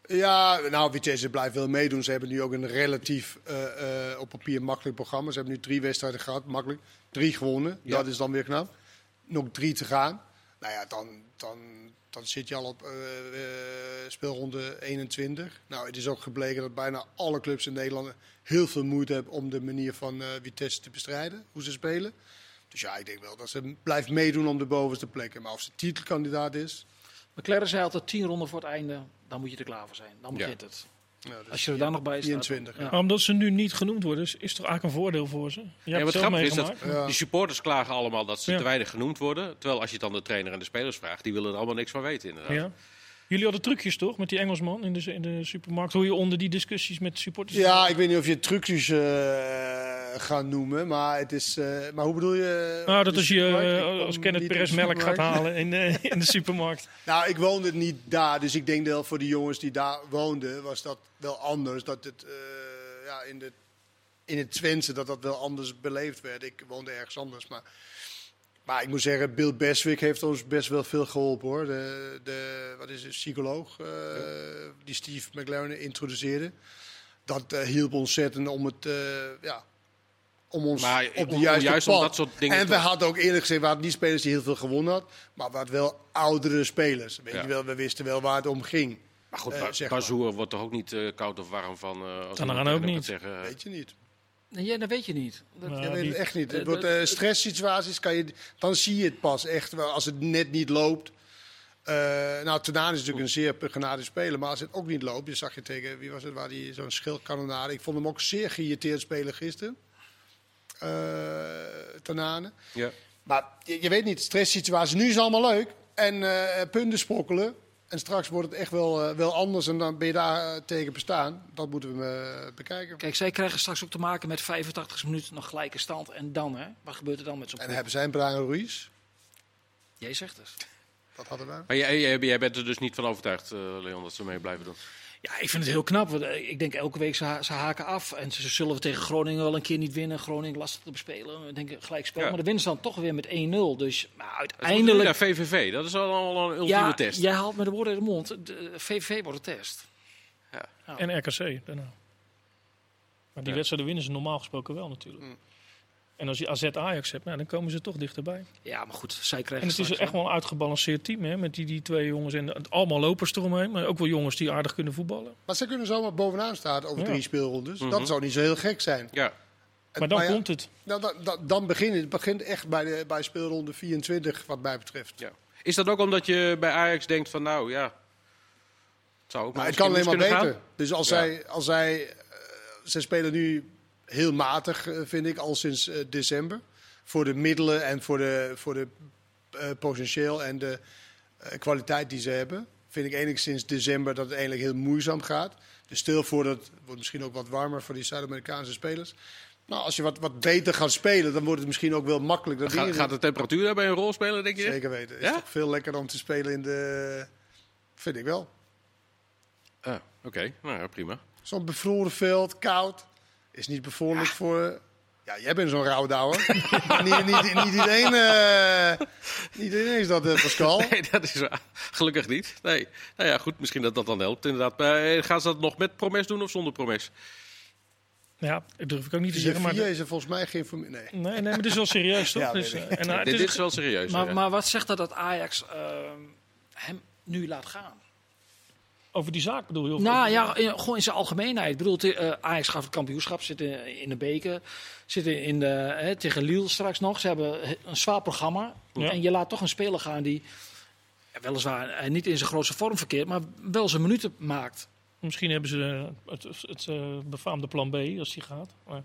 Ja, nou, Vitesse blijft wel meedoen. Ze hebben nu ook een relatief eh, eh, op papier makkelijk programma. Ze hebben nu drie wedstrijden gehad, makkelijk. Drie gewonnen, Ja. dat is dan weer knap. Nog drie te gaan. Nou ja, dan, dan, dan zit je al op eh, speelronde 21. Nou, het is ook gebleken dat bijna alle clubs in Nederland heel veel moeite hebben om de manier van Vitesse te bestrijden, hoe ze spelen. Dus ja, ik denk wel dat ze blijft meedoen om de bovenste plekken. Maar of ze titelkandidaat is, McLaren zei altijd tien ronden voor het einde, dan moet je er klaar voor zijn. Dan Ja. begint het. nou, dat Als je er dan nog bij staat. 24. Ja. Maar omdat ze nu niet genoemd worden, is, is toch eigenlijk een voordeel voor ze? Ja, het wat grappig is dat. Ja. die supporters klagen allemaal dat ze Ja. te weinig genoemd worden. Terwijl als je dan de trainer en de spelers vraagt, die willen er allemaal niks van weten inderdaad. Jullie hadden trucjes toch met die Engelsman in de, in de supermarkt? Hoe je onder die discussies met supporters. Ja, ik weet niet of je trucjes eh gaat noemen, maar het is. eh, maar hoe bedoel je? Nou, dat als je eh, als Kenneth Perez melk gaat halen in, in de supermarkt. Nou, ik woonde niet daar, dus ik denk wel voor de jongens die daar woonden, was dat wel anders. Dat het ja, in, de, in het Twentse dat dat wel anders beleefd werd. Ik woonde ergens anders, maar Maar ik moet zeggen, Bill Beswick heeft ons best wel veel geholpen hoor. De, de wat is het, psycholoog uh, die Steve McLaren introduceerde. Dat uh, hielp ontzettend om het, uh, ja, om ons Maar op de om- juiste juist om pad. dat soort dingen En te- we hadden ook eerlijk gezegd, we hadden niet spelers die heel veel gewonnen had, maar we hadden wel oudere spelers. Weet Ja. je wel, we wisten wel waar het om ging. Maar goed, Eh, maar. Bazoer wordt toch ook niet eh, koud of warm van... eh als Tanaan iemand ook niet. Zeggen, Weet je niet. Nee, ja, dat weet je niet. Dat, Nou, die- echt niet. eh, Het wordt, dat- eh, stresssituaties, kan je, dan zie je het pas echt wel als het net niet loopt. Eh nou, Tenaan is natuurlijk een zeer genadige speler, maar als het ook niet loopt, je zag je tegen, wie was het, waar die zo'n schildkanonade. Ik vond hem ook zeer geïrriteerd spelen gisteren. Eh Tenane. ja. Maar je, je weet niet, stresssituaties. Nu is het allemaal leuk. En eh, punten sprokkelen. En straks wordt het echt wel, eh, wel anders en dan ben je daar eh, tegen bestaan. Dat moeten we eh, bekijken. Kijk, zij krijgen straks ook te maken met 85 minuten nog gelijke stand. En dan, hè? Wat gebeurt er dan met zo'n En hebben zij Brian Ruiz? Jij zegt het. Dat hadden wij. Maar jij, jij, jij bent er dus niet van overtuigd, eh, Leon, dat ze mee blijven doen. Ja, ik vind het heel knap. want, eh, Ik denk elke week ze, ha- ze haken af. En ze zullen we tegen Groningen wel een keer niet winnen. Groningen lastig te bespelen. Ik denk een gelijk spel. Ja. Maar de winnen ze dan toch weer met 1-0. Dus maar Eindelijk. uiteindelijk... Ja, VVV, dat is al een ultieme Ja, test. jij haalt me de woorden in de mond. De VVV wordt een test. En RKC daarna. Maar die Ja. wedstrijden winnen ze normaal gesproken wel natuurlijk. Mm. En als je AZ Ajax hebt, nou, dan komen ze toch dichterbij. Ja, maar goed, zij krijgen En het is echt hè. wel een uitgebalanceerd team hè, met die, die twee jongens. En allemaal lopers eromheen, maar ook wel jongens die aardig kunnen voetballen. Maar ze kunnen zomaar bovenaan staan over Ja. drie speelrondes. Mhm. Dat zou niet zo heel gek zijn. Ja, Maar dan ja, komt het. nou, dan, dan, dan begint het begint echt bij, de, bij speelronde 24, wat mij betreft. ja. Is dat ook omdat je bij Ajax denkt van, nou ja... Het zou ook Maar nog het kan alleen maar beter. Dus als Ja. zij, als zij ze spelen nu heel matig, eh, vind ik, al sinds eh, december. Voor de middelen en voor de, voor de eh, potentieel en de kwaliteit die ze hebben. Vind ik eigenlijk sinds december dat het eigenlijk heel moeizaam gaat. Dus stil voor dat het wordt misschien ook wat warmer voor die Zuid-Amerikaanse spelers. Nou, als je wat, wat beter gaat spelen, dan wordt het misschien ook wel makkelijk. Dat Gaan. Ga- dingen- gaat de temperatuur daarbij een rol spelen, denk je? Zeker weten. Het Ja? is toch veel lekkerder om te spelen in de... Vind ik wel. Ah, Oké, nou ja, prima. Zo'n bevroren veld, koud. Is niet bevorderlijk voor... Ja, jij bent zo'n rouwdouwer. niet, niet, niet, iedereen, eh, niet iedereen is dat, eh, Pascal. Nee, dat is waar. gelukkig niet. Nee. Nou ja, goed, misschien dat dat dan helpt inderdaad. Maar, eh, gaan ze dat nog met promes doen of zonder promes? Ja, dat durf ik ook niet te zeggen. Maar vier is er volgens mij geen familie. Nee. nee, nee, maar het is wel serieus toch? Ja, Dus, eh, en, nou, het dit, is- dit is wel serieus. Maar, ja. maar wat zegt dat dat Ajax ehm, hem nu laat gaan? Over die zaak bedoel je? Of Nou ja, in- gewoon in zijn algemeenheid. Ik bedoel, eh, Ajax gaf het kampioenschap, zit in, de beker, zitten in de, hè, tegen Lille straks nog. Ze hebben een zwaar programma. Ja. En je laat toch een speler gaan die, weliswaar eh, niet in zijn grootste vorm verkeert, maar wel zijn minuten maakt. Misschien hebben ze eh, het, het befaamde plan B als die gaat. Maar-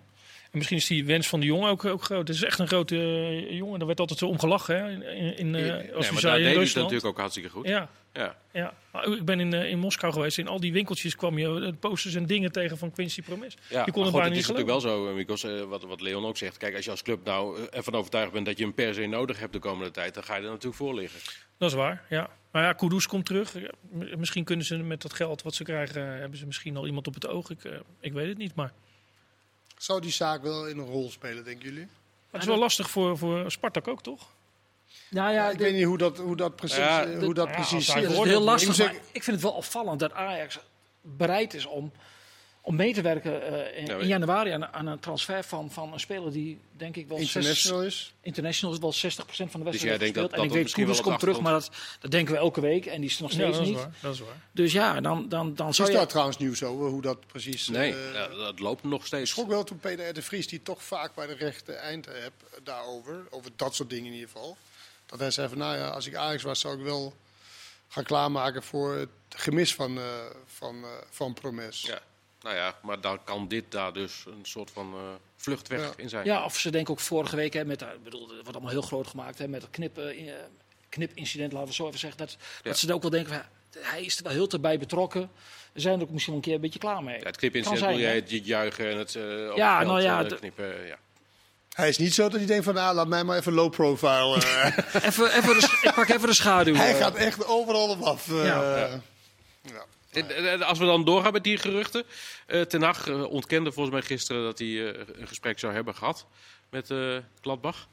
en misschien is die wens van de jongen ook, ook groot. Het is echt een grote eh, jongen. Daar werd altijd zo om gelachen. Hè? In, in, in, eh, Nee, als maar we daar deed in hij natuurlijk ook hartstikke goed. Ja, Ja. ja. Ik ben in, eh, in Moskou geweest. In al die winkeltjes kwam je posters en dingen tegen van Quincy Promes. Ja, je kon maar het goed, bijna het niet is geloven. natuurlijk wel zo, Mikos, wat, wat Leon ook zegt. Kijk, als je als club nou ervan overtuigd bent dat je hem per se nodig hebt de komende tijd, dan ga je er natuurlijk voor liggen. Dat is waar, ja. Maar ja, Kudus komt terug. Ja, misschien kunnen ze met dat geld wat ze krijgen, hebben ze misschien al iemand op het oog. Ik, ik weet het niet, maar Zou die zaak wel in een rol spelen, denken jullie? het is wel lastig voor, voor Spartak ook, toch? Nou ja, ik de- weet niet hoe dat, hoe dat precies, Ja, eh, de- hoe dat ja, precies is heel lastig. Maar ik vind het wel opvallend dat Ajax bereid is om, om mee te werken eh, in, Ja, in weet- januari aan, aan een transfer van, van een speler die denk ik wel zes- international is. international is wel 60% van de Dus wedstrijd jij denkt dat- gespeeld. dat en ik dat weet, op komt terug, maar dat, dat denken we elke week. En die is er nog Ja, steeds dat is niet. waar. Dat is waar. Dus ja, dan, dan, dan zou Is je... daar trouwens nieuws over, hoe dat precies... Nee, eh, ja, dat loopt nog Ik steeds. schrok wel toen Peter R. de Vries, die toch vaak bij de rechte eind heb daarover, over dat soort dingen in ieder geval. Dat hij zei van, nou ja, als ik Ajax was, zou ik wel gaan klaarmaken voor het gemis van, eh, van, eh, van Promes. Ja. Nou ja, maar dan kan dit daar dus een soort van eh, vluchtweg Ja. in zijn. Ja, of ze denken ook vorige week, hè, met, eh, ik bedoel, het wordt allemaal heel groot gemaakt, hè, met het knip, eh, in- eh, knipincident, laten we zo even zeggen. Dat, Ja. dat ze dan ook wel denken, van, ja, hij is er wel heel te bij betrokken. We zijn er ook misschien wel een keer een beetje klaar mee. Ja, het knipincident Kan zijn, wil jij het juichen en het eh op Ja, het nou ja, knippen. Ja. Hij is niet zo dat hij denkt van, nou, laat mij maar even low profile. eh. Even, even de, ik pak even de schaduw. hij gaat echt overal op af. eh. Ja. En, en als we dan doorgaan met die geruchten. eh Ten Hag eh, ontkende volgens mij gisteren dat hij eh, een gesprek zou hebben gehad met eh Gladbach.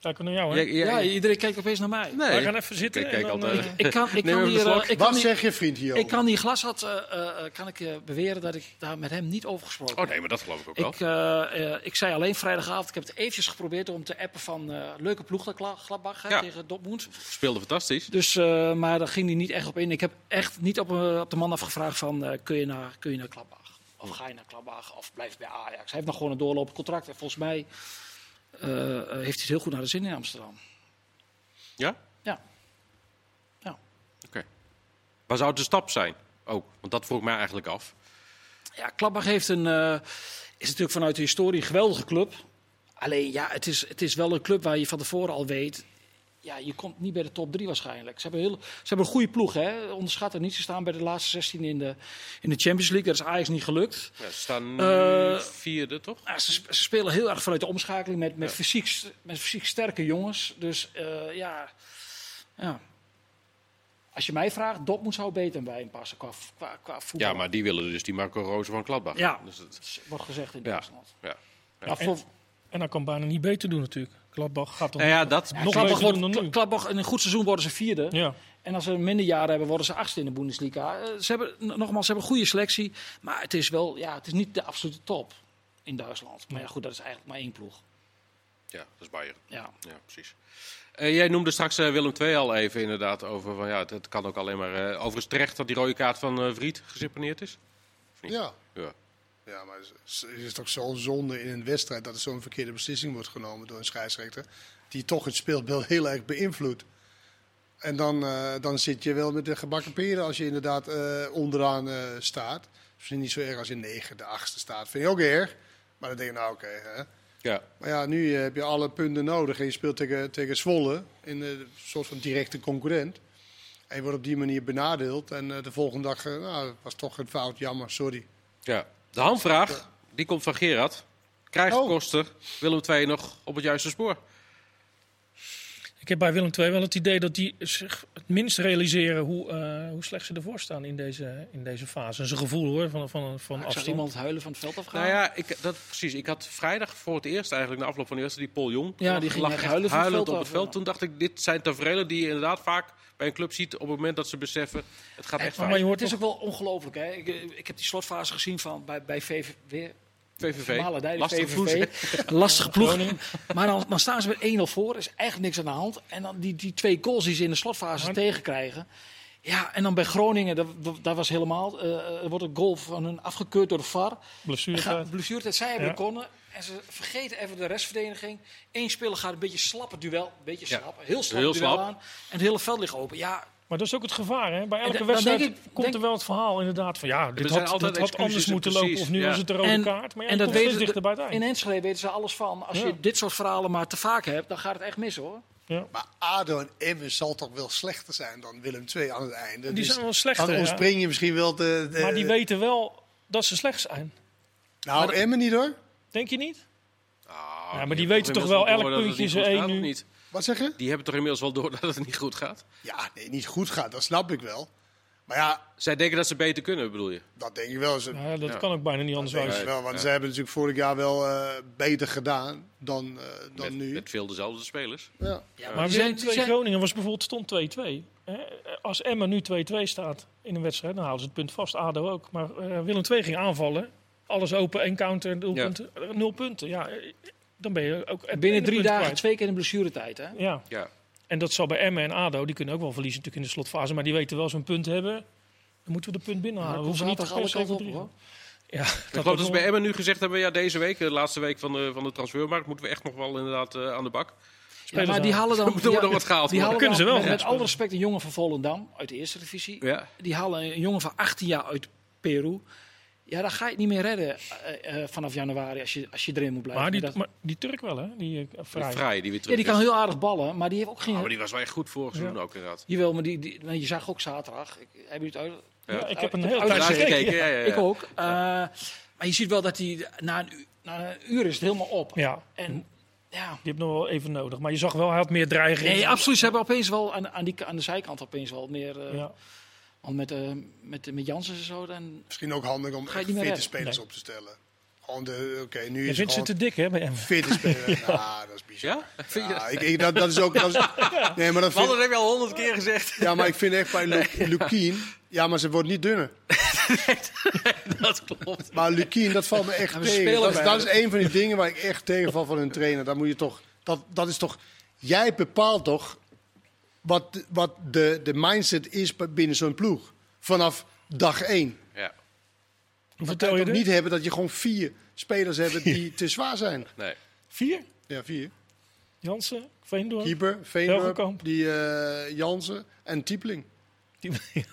Kijken we naar jou, hè? Ja, Ja, ja, iedereen kijkt opeens naar mij. nee. Wij gaan even zitten. Kijk, kijk en dan, altijd. eh, Ik kan, ik Neem kan hier, eh, ik Wat zeg je, vriend hier? ik kan hier glas had, eh, eh, eh, kan ik eh, beweren dat ik daar met hem niet over gesproken Oh heb. nee, maar dat geloof ik ook wel. Ik, eh, eh, ik zei alleen vrijdagavond, ik heb het eventjes geprobeerd om te appen van eh, leuke ploeg dat Gladbach Ja. tegen Dortmund. Speelde fantastisch. Dus, eh, maar daar ging hij niet echt op in. Ik heb echt niet op, eh, op de man afgevraagd van eh, kun, je naar, kun je naar Gladbach? Of ga je naar Gladbach of blijf je bij Ajax? Hij heeft nog gewoon een doorlopend contract. En volgens mij eh, eh, heeft hij het heel goed naar de zin in Amsterdam. Ja? Ja. Ja. Oké. Waar zou het de stap zijn? Ook, want dat vroeg ik mij eigenlijk af. Ja, Gladbach heeft een, eh, is natuurlijk vanuit de historie een geweldige club. Alleen ja, het is, het is wel een club waar je van tevoren al weet. Ja, je komt niet bij de top 3 waarschijnlijk. Ze hebben, heel, ze hebben een goede ploeg, hè? Onderschat er niet. Ze staan bij de laatste 16 in de, in de Champions League. Dat is Ajax niet gelukt. Ja, ze staan nu Eh, vierde, toch? Ja, ze, sp- ze spelen heel erg vanuit de omschakeling met, met, Ja. fysiek, met fysiek sterke jongens. Dus eh, ja, ja. Als je mij vraagt, Dortmund zou beter bij hem passen qua, qua, qua voetbal. Ja, maar die willen dus die Marco Rozen van Gladbach. Ja. Dus dat, wordt gezegd in Ja. Duitsland. ja. Ja, voor, En dat kan bijna niet beter doen natuurlijk. Gladbach gaat toch Nou ja, dat, nog Gladbach, dan wordt, nu. Gladbach in een goed seizoen worden ze vierde. Ja. En als ze een minder jaar hebben, worden ze achtste in de Bundesliga. Eh, Ze hebben, nogmaals, ze hebben een goede selectie. Maar het is wel, ja, het is niet de absolute top in Duitsland. Maar ja, goed, dat is eigenlijk maar één ploeg. ja, dat is Bayern. Ja. Ja, precies. Eh, jij noemde straks eh, Willem II al even inderdaad over van ja, het, het kan ook alleen maar. eh overigens terecht dat die rode kaart van eh Vriet geseponeerd is. Ja. Ja. Ja, maar het is- toch zo zonde in een wedstrijd dat er zo'n verkeerde beslissing wordt genomen door een scheidsrechter. Die toch het speelbeeld heel erg beïnvloedt. En dan, eh, dan zit je wel met de gebakken peren als je inderdaad eh, onderaan eh, staat. Misschien niet zo erg als je negen, de achtste staat. Vind je ook erg. Maar dan denk je, nou oké. Ja. maar ja, nu heb je alle punten nodig en je speelt tegen, tegen Zwolle. In een soort van directe concurrent. En je wordt op die manier benadeeld. En de volgende dag, nou, was toch een fout, jammer, sorry. ja. De handvraag, die komt van Gerard. Krijgt Oh. Koster Willem II nog op het juiste spoor? Ik heb bij Willem II wel het idee dat die zich het minst realiseren hoe, eh, hoe slecht ze ervoor staan in deze, in deze fase. Dat is een gevoel hoor, van, van, van afstand. iemand huilen van het veld afgaan. Nou ja, ik, dat, precies. Ik had vrijdag voor het eerst eigenlijk na afloop van de wedstrijd die Paul Jong. Ja, lag- die ging lag huilen van het huilend veld op het af, veld. ja. Toen dacht ik, dit zijn tafereelen die je inderdaad vaak bij een club ziet op het moment dat ze beseffen, het gaat echt maar fout. je hoort het is toch- ook wel ongelooflijk. Hè? Ik, ik heb die slotfase gezien van, bij, bij VV, weer, VVV, lastige ploeg, VVV. Lastige ploeg. Maar dan, dan staan ze met 1-0 voor. Er is eigenlijk niks aan de hand. En dan die, die twee goals die ze in de slotfase Maar- tegenkrijgen. Ja, en dan bij Groningen, dat, dat- dat was helemaal... eh, er wordt een goal van hun afgekeurd door de VAR. Blessure. Ga- Blessuretijd, zij hebben Ja. konnen. En ze vergeten even de restverdediging. Eén speler gaat een beetje slap het duel. Een beetje Ja. slap. Heel slap Heel duel slap. aan. En het hele veld ligt open. Ja, Maar dat is ook het gevaar. Hè? Bij elke dan wedstrijd denk ik- komt denk- er wel het verhaal inderdaad van ja, dit had, altijd dat had anders en moeten precies, lopen of nu ja. was het de rode En- kaart. Maar ja, en dat weten dichter bij het in. Enschede weten ze alles van. Als Ja. je dit soort verhalen maar te vaak hebt, dan gaat het echt mis hoor. Ja. Maar ADO en Emmen zal toch wel slechter zijn dan Willem II aan het einde. Die Dus zijn wel slechter. dan ja. ontspring je misschien wel de... de- Maar die weten wel dat ze slecht zijn. Nou, Emmen niet hoor. Denk je niet? Ah, Ja, maar die weten toch wel elk puntje is er één nu. Niet? Wat zeg je? Die hebben toch inmiddels wel door dat het niet goed gaat? Ja, nee, niet goed gaat, dat snap ik wel. Maar ja, Zij denken dat ze beter kunnen, bedoel je? dat denk ik wel. Ze, Ja, dat Ja. kan ook bijna niet anders ik wijzen. wel want Ja. ze hebben natuurlijk vorig jaar wel eh, beter gedaan dan, eh, dan Met, nu. met veel dezelfde spelers. Ja. Ja, Maar Willem die 2 Groningen was bijvoorbeeld stond 2-2. Hè? Als Emma nu 2-2 staat in een wedstrijd, dan halen ze het punt vast. ADO ook. Maar eh, Willem 2 ging aanvallen. Alles open, één counter, nul Ja. punten. Nul punten. Ja, dan ben je ook Binnen drie dagen kwijt. twee keer in blessuretijd. Hè? Ja, Ja. en dat zal bij Emma en ADO, die kunnen ook wel verliezen natuurlijk in de slotfase. Maar die weten wel zo'n punt hebben. Dan moeten we de punt binnenhalen. We hoeven niet zaterdag per alle se kanten voor op, drie. hoor. Ja, Ik geloof dat ze bij Emmen nu gezegd hebben, ja, deze week, de laatste week van de, van de transfermarkt, moeten we echt nog wel inderdaad eh, aan de bak. Ja, maar die halen dan. Die- nog wat gehaald die halen? Kunnen ze wel Met, alle respect, een jongen van Volendam uit de eerste divisie. Ja. Die halen een jongen van 18 jaar uit Peru. Ja, dan ga je het niet meer redden eh, eh, vanaf januari als je, als je erin moet blijven. Maar die, Dat- maar die Turk wel, hè? Die uh, vrij. Vrij, die weer ja, die kan is. heel aardig ballen, maar die heeft ook geen. Ah, maar die was wel echt goed vorig seizoen Ja. ook inderdaad. Jawel, maar die, die, je zag ook zaterdag. Ik, heb je het uit? Ja, ik heb een hele tijd gekeken. gekeken, ja, ja, ja. Ik ook. Eh, maar je ziet wel dat hij na een, uur, na een uur is het helemaal op. Ja, En ja. die heb nog wel even nodig. Maar je zag wel, hij had meer dreiging. Nee, absoluut. Ze hebben opeens wel aan, aan, die, aan de zijkant opeens wel meer. eh, Ja. Want met, eh met, met Jansen en zo. Dan, Misschien ook handig om echt niet meer fitte redden? spelers Nee. op te stellen. Gewoon de, oké, nu Je is vindt het gewoon te dik, hè, bij hem? fitte speler. Ja, dat is bizar. Ja? Vind je Ja, ik, ik- dat, dat is ook... Dat is, nee, maar dat vind, dat heb je al honderd keer gezegd. ja, maar ik vind echt bij Lu- Lukien... Ja, maar ze wordt niet dunner. dat klopt. Maar Lukien, dat valt me echt tegen. Dat, dat is een van die dingen waar ik echt tegenval van een trainer. Dat moet je toch... Dat, dat is toch... Jij bepaalt toch wat, wat de, de mindset is binnen zo'n ploeg. Vanaf dag één. Ja, Dat vertel je je dit? niet hebben dat je gewoon vier spelers hebt die te zwaar zijn. nee. Vier? Ja, vier. Jansen, Veendorp. Keeper, Veendorp, die eh Jansen en Tiepling. Die-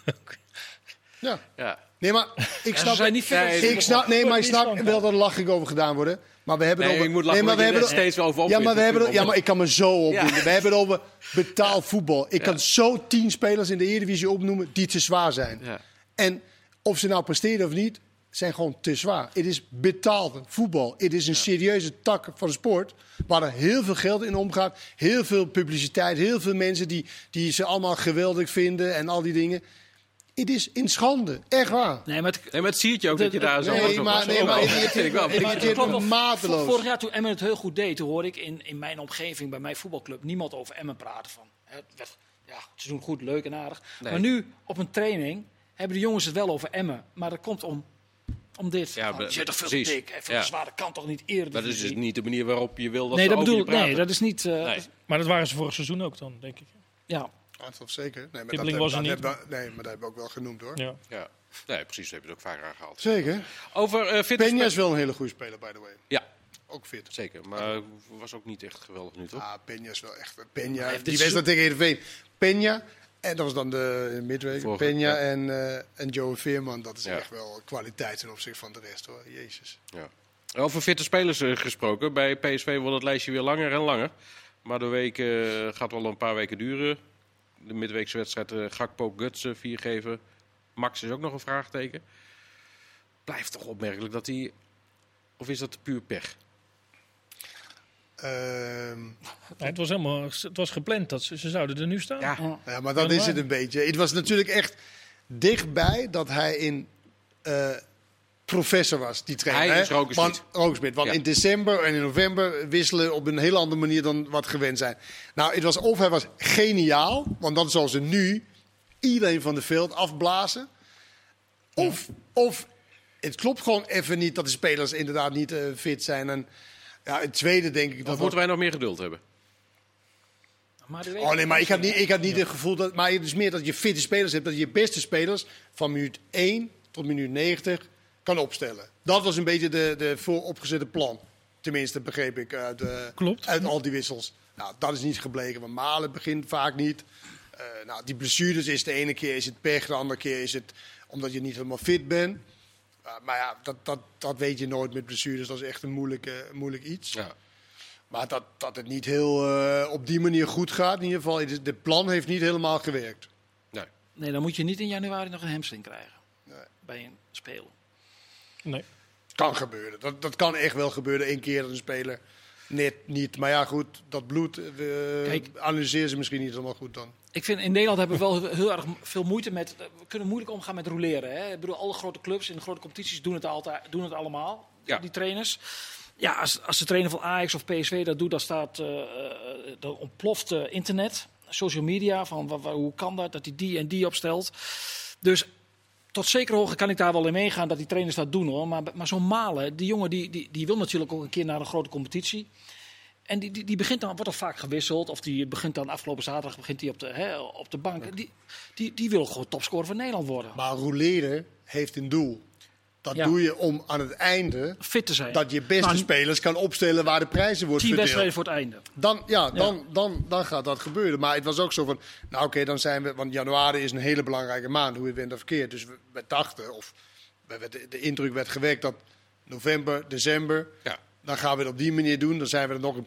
Ja. Ja. Nee, maar ik snap... zijn niet ik snap, nee, maar ik snap wel dat er lachig over gedaan worden. Maar we hebben Nee, het over... ik moet lachen, maar we hebben er steeds over Ja, maar we hebben ja, maar ik kan me zo opnoemen. Ja. We hebben het over betaald voetbal. Ik kan zo tien spelers in de Eredivisie opnoemen die te zwaar zijn. Ja. En of ze nou presteren of niet, zijn gewoon te zwaar. Het is betaald voetbal. Het is een serieuze tak van de sport. Waar er heel veel geld in omgaat. Heel veel publiciteit. Heel veel mensen die, die ze allemaal geweldig vinden. En al die dingen. Het is in schande. Echt waar. Nee, maar het, Nee, maar het zie je ook dat je daar zo... Nee, maar, nee, maar het vind ik wel. het wel. mateloos. Vorig jaar toen Emmen het heel goed deed, toen hoorde ik in, in mijn omgeving, bij mijn voetbalclub, niemand over Emmen praten. Van. Het werd, ja, ze doen goed, leuk en aardig. Nee. Maar nu, op een training, hebben de jongens het wel over Emmen. Maar dat komt om, om dit. Ja, je zit toch veel precies. te dik, en veel Ja. te zwaar, dat kan toch niet eerder. Dat is dus niet de manier waarop je wil dat Nee, ze dat over bedoel praten. Nee, dat is niet. eh, Nee. Maar dat waren ze vorig seizoen ook dan, denk ik. Ja. Ja, dat zeker. Nee, maar dat, was er dat niet. hebben we- nee, maar dat hebben we ook wel genoemd hoor. Ja. Ja. Nee, precies, heb je het ook vaak aangehaald. Zeker. Over uh, fit Peña is wel een hele goede speler, by the way. Ja, Ook fit. zeker. Maar was ook niet echt geweldig nu, toch? Ah, Peña is wel echt... Peña, heeft die wedstrijd tegen Heerenveen. Peña, en dat was dan de midweek. Peña ja. en, eh en Joe Veerman. Dat is Ja. echt wel kwaliteit ten opzichte van de rest hoor. Jezus. Ja. Over fitte spelers eh, gesproken. Bij PSV wordt het lijstje weer langer en langer. Maar de week eh, gaat wel een paar weken duren. De midweekse wedstrijd eh, Gakpo Guts eh, vier geven. Max is ook nog een vraagteken. Blijft toch opmerkelijk dat hij... Of is dat puur pech? Ehm, Nee, het was helemaal het was gepland dat ze, ze zouden er nu staan. Ja. Maar dat is het een beetje. Het was natuurlijk echt dichtbij dat hij in eh, professor was, die trainer. Hij hè? is Rokersmit. Want, Rokersmit. Want Ja. in december en in november wisselen op een hele andere manier dan wat gewend zijn. Nou, het was of hij was geniaal, want dan zal ze nu iedereen van de veld afblazen. Of, of het klopt gewoon even niet dat de spelers inderdaad niet eh, fit zijn. En ja, het tweede denk ik Of dat... moeten wij nog meer geduld hebben? Oh nee, maar ik had niet, ik had niet het gevoel dat. Maar het is meer dat je fitte spelers hebt. Dat je je beste spelers van minuut 1 tot minuut 90 kan opstellen. Dat was een beetje de, de vooropgezette plan. Tenminste, begreep ik uit, eh, Klopt. uit al die wissels. Nou, dat is niet gebleken. Want Malen begint vaak niet. Eh, nou, die blessures is de ene keer is het pech, de andere keer is het omdat je niet helemaal fit bent. Uh, maar ja, dat, dat, dat weet je nooit met blessures. Dat is echt een moeilijk, eh, moeilijk iets. Ja. Maar dat, dat het niet heel eh, op die manier goed gaat, in ieder geval, de, de plan heeft niet helemaal gewerkt. Nee. Nee, dan moet je niet in januari nog een hamstring krijgen. Nee. Bij een speler. Nee. Kan gebeuren. Dat, dat kan echt wel gebeuren. Eén keer dat een speler net niet. Maar ja, goed, dat bloed eh, Kijk. analyseer ze misschien niet helemaal goed dan. Ik vind in Nederland hebben we wel heel erg veel moeite met. We kunnen moeilijk omgaan met roleren. Hè? Ik bedoel, alle grote clubs in de grote competities doen het, altijd, doen het allemaal. Ja. Die trainers. Ja, als, als de trainer van Ajax of PSV dat doet, dan, staat, eh, eh, dan ontploft eh, internet, social media. Van hoe kan dat, dat hij die en die opstelt. Dus tot zekere hoogte kan ik daar wel in meegaan dat die trainers dat doen hoor. Maar, maar zo'n Malen, die jongen die, die, die wil natuurlijk ook een keer naar een grote competitie. En die, die, die begint dan, wordt dan vaak gewisseld. Of die begint dan afgelopen zaterdag begint die op, de, hè, op de bank. Die, die, die wil gewoon topscorer van Nederland worden. Maar roleren heeft een doel. Dat Ja. doe je om aan het einde Fit te zijn. dat je beste Nou, spelers kan opstellen waar de prijzen worden Tien verdeeld. wedstrijden voor het einde. Dan, ja, dan, Dan, dan gaat dat gebeuren. Maar het was ook zo van, nou oké, dan zijn we, want januari is een hele belangrijke maand, hoe je bent of verkeerd. Dus we, we dachten, of we de, de indruk werd gewekt dat november, december, Ja. dan gaan we het op die manier doen. Dan zijn we er nog eh,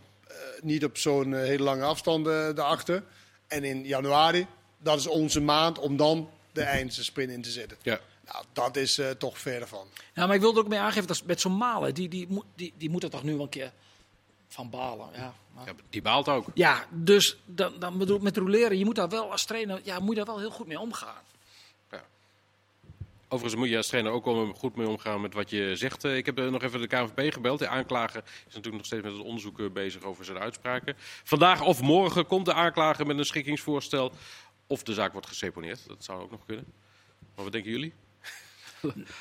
niet op zo'n eh, hele lange afstand eh, daarachter. En in januari, dat is onze maand om dan de eindsprint in te zetten. Ja. Nou, dat is eh, toch verder van. Ja, maar ik wilde er ook mee aangeven dat met zo'n Malen, die, die, moet- die, die moet er toch nu wel een keer van balen. Ja, maar- Ja, die baalt ook. ja dus dan, dan bedoel ik met roleren, je moet daar wel als trainer, ja, moet je daar wel heel goed mee omgaan. Overigens moet je als trainer ook wel goed mee omgaan met wat je zegt. Eh, Ik heb eh, nog even de KNVB gebeld. De aanklager is natuurlijk nog steeds met het onderzoek bezig over zijn uitspraken. Vandaag of morgen komt de aanklager met een schikkingsvoorstel. Of de zaak wordt geseponeerd. Dat zou ook nog kunnen. Maar wat denken jullie?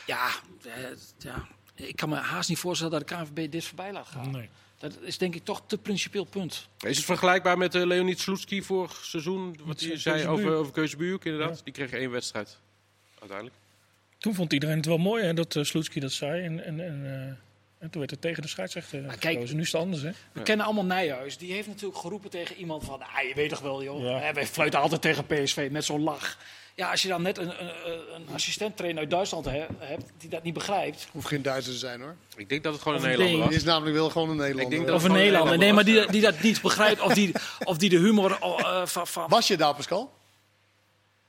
Ja, eh, ja, ik kan me haast niet voorstellen dat de KNVB dit voorbij laat gaan. Nee. Dat is denk ik toch te principieel punt. Is het vergelijkbaar met uh, Leonid Sloetski vorig seizoen? Wat hij zei over, over Keuzebuurk, inderdaad. Ja. Die kreeg één wedstrijd. Uiteindelijk. Toen vond iedereen het wel mooi hè, dat uh, Sloetski dat zei. En, en, en, eh, en toen werd het tegen de scheidsrechter Maar gekozen. kijk- Nu is het anders, hè? We kennen allemaal Nijhuis. Die heeft natuurlijk geroepen tegen iemand van... Ah, je weet toch wel, joh. Ja. Wij fluiten altijd tegen PSV met zo'n lach. Ja, als je dan net een, een, een assistent-trainer uit Duitsland he- hebt die dat niet begrijpt. Hoeft geen Duitser te zijn hoor. Ik denk dat het gewoon Of een Nederlander was. is namelijk wel gewoon een Nederlander. Ik denk dat- Of een Nederlander. Nee, maar die, die dat niet begrijpt. Of die, of die de humor oh, eh, van... Was je daar, Pascal?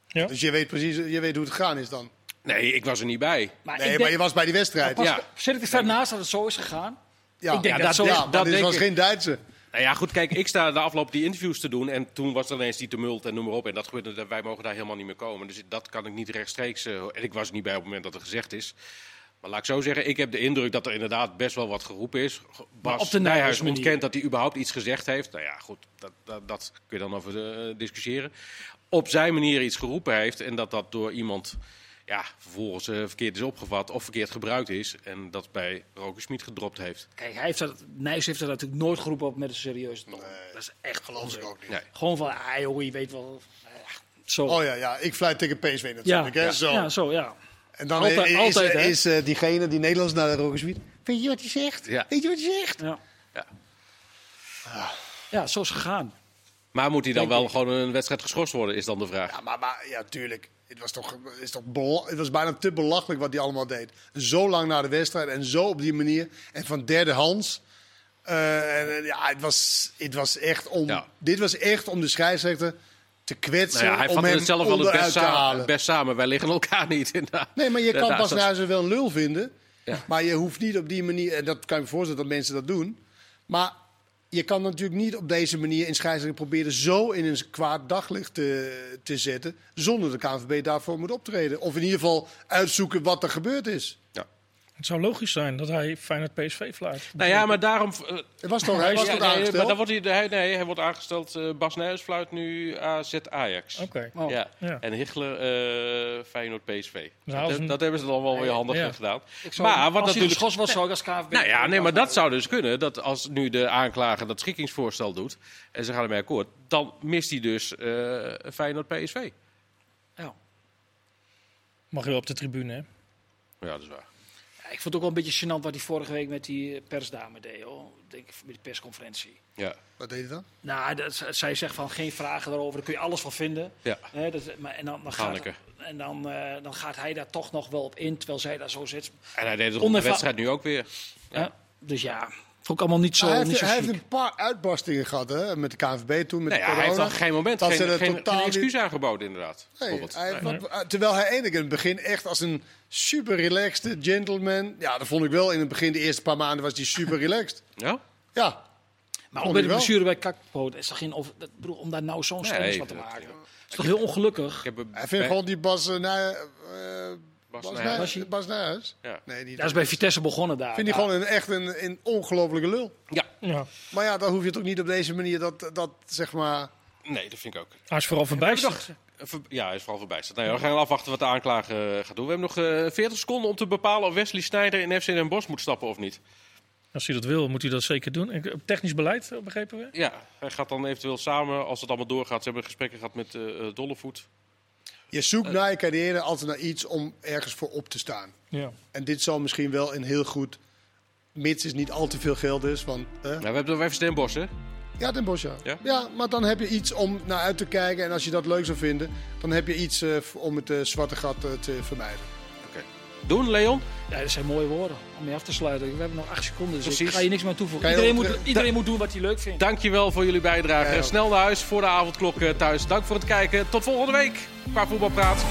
Ja. Dus je weet precies je weet hoe het gegaan is dan. Nee, ik was er niet bij. maar Nee, denk- maar je was bij die wedstrijd. Pas- Ja. Zit ik er naast dat het zo is gegaan? Ja, ik denk ja, dat zo- ja, dat denk was ik. geen Duitser. Nou ja, goed, kijk, ik sta de afloop die interviews te doen. En toen was er ineens die tumult en noem maar op. En dat gebeurde, wij mogen daar helemaal niet meer komen. Dus dat kan ik niet rechtstreeks. eh, en ik was er niet bij op het moment dat het gezegd is. Maar laat ik zo zeggen, ik heb de indruk dat er inderdaad best wel wat geroepen is. Bas op de Nijhuis ontkent dat hij überhaupt iets gezegd heeft. Nou ja, goed, dat, dat, dat kun je dan over eh, discussiëren. Op zijn manier iets geroepen heeft en dat dat door iemand ja, vervolgens eh, verkeerd is opgevat of verkeerd gebruikt is. En dat bij Roker Smit gedropt heeft. Kijk, hij heeft dat, Nijs heeft dat natuurlijk nooit geroepen op met een serieuze toon. dat is echt Geloof ik ook niet. Nee. Gewoon van, ah joh, je weet wel. eh, zo. Oh ja, ja, ik fluit tegen PSV ja, natuurlijk. hè, ja, zo. ja, zo, ja. En dan Altijd- is, altijd, hè? is eh, diegene die Nederlands naar de Rogerswiet. Weet je wat je zegt? Ja. Weet je wat je zegt? Ja. Ja. ja, zo is het gegaan. Maar moet hij dan Denk wel ik. gewoon een wedstrijd geschorst worden, is dan de vraag. Ja, maar, maar ja, tuurlijk. Het was, toch, is toch het was bijna te belachelijk wat hij allemaal deed. Zo lang na de wedstrijd en zo op die manier. En van derde hands. Eh, en, ja, het was, het was echt om, Ja. dit was echt om de scheidsrechter te kwetsen. Nou ja, hij om hem het zelf wel het best te samen, halen. best samen. Wij liggen elkaar niet. inderdaad. Nee, maar je kan pas naar ze wel een lul vinden. Ja. Maar je hoeft niet op die manier, en dat kan je me voorstellen dat mensen dat doen. Maar je kan natuurlijk niet op deze manier in scheidsrechter proberen zo in een kwaad daglicht te, te zetten. Zonder de KNVB daarvoor moet optreden. Of in ieder geval uitzoeken wat er gebeurd is. Ja. Het zou logisch zijn dat hij Feyenoord PSV fluit. Nou ja, maar daarom... eh, Het was toch, hij was ja, toch nee, aangesteld? maar dan wordt hij, hij- nee, hij wordt aangesteld. eh, Bas Nijhuis fluit nu AZ Ajax. Oké. Oh. Ja. Ja. En Hichler eh Feyenoord PSV. Nou, dat, als een- dat hebben ze dan wel weer handig Ja. gedaan. Ik zou, Maar wat als hij natuurlijk... geschorst was, zou ik als KVB... Nou ja, nee, maar dat zou dus kunnen. Dat als nu de aanklager dat schikkingsvoorstel doet en ze gaan ermee akkoord, dan mist hij dus eh Feyenoord PSV. Ja. Mag je wel op de tribune, hè? Ja, dat is waar. Ik vond het ook wel een beetje gênant wat hij vorige week met die eh, persdame deed. Hoor. Denk ik, met die persconferentie. Ja. Wat deed hij dan? Nou, dat, zij zegt van geen vragen daarover, daar kun je alles van vinden. Ja. Hè, dat, maar, en dan, dan, gaat, en dan, eh, dan gaat hij daar toch nog wel op in, terwijl zij daar zo zit. En hij deed het op de wedstrijd nu ook weer. Ja. Dus ja, vond ik allemaal niet zo, hij niet heeft, zo hij heeft een paar uitbarstingen gehad hè, met de KNVB toen, met Nee, de ja, hij heeft op geen moment Dat geen, ze er geen, totaal geen niet- excuus aangeboden, inderdaad. Nee, hij wat- eh, terwijl hij eigenlijk in het begin echt als een super relaxed gentleman. Ja, dat vond ik wel. In het begin, de eerste paar maanden, was hij super relaxed. Ja? Ja, Maar ook bij de blessure bij Kakpoot is toch geen over, dat, bedoel, om daar nou zo'n Nee, van te maken. Dat is toch heel ongelukkig? Ik heb een- hij vindt bij- gewoon die Bas, uh, Bas Bas, Nijhuis. Bas Nijhuis. Ja. Nee, die Dat is bij Vitesse begonnen daar. vind hij gewoon een, echt een, een ongelofelijke lul. Ja, Ja. Maar ja, dan hoef je toch niet op deze manier dat, dat zeg maar... nee, dat vind ik ook. Hij is vooral verbijsterd. Ver- Ja, hij is vooral verbijsterd. Nou ja, we gaan afwachten wat de aanklager eh, gaat doen. We hebben nog eh 40 seconden om te bepalen of Wesley Sneijder in FC Den Bosch moet stappen of niet. Als hij dat wil, moet hij dat zeker doen. Technisch beleid, eh, begrepen we? Ja, hij gaat dan eventueel samen, als het allemaal doorgaat. Ze hebben gesprekken gehad met eh eh, Dollevoet. Je zoekt na je carrière altijd naar iets om ergens voor op te staan. Ja. En dit zal misschien wel een heel goed... Mits is niet al te veel geld is, want... eh, Nou, we hebben nog even Den Bosch, hè? Ja, Den Bosch, ja. Ja? ja. maar dan heb je iets om naar uit te kijken. En als je dat leuk zou vinden, dan heb je iets eh, om het eh, zwarte gat eh, te vermijden. Doen, Leon? Ja, dat zijn mooie woorden om mee af te sluiten. We hebben nog acht seconden, dus Precies. ik ga je niks meer toevoegen. Iedereen, moet, eh, iedereen moet doen wat hij leuk vindt. Dankjewel voor jullie bijdrage. Ja. Snel naar huis voor de avondklok eh, thuis. Dank voor het kijken. Tot volgende week qua voetbalpraat.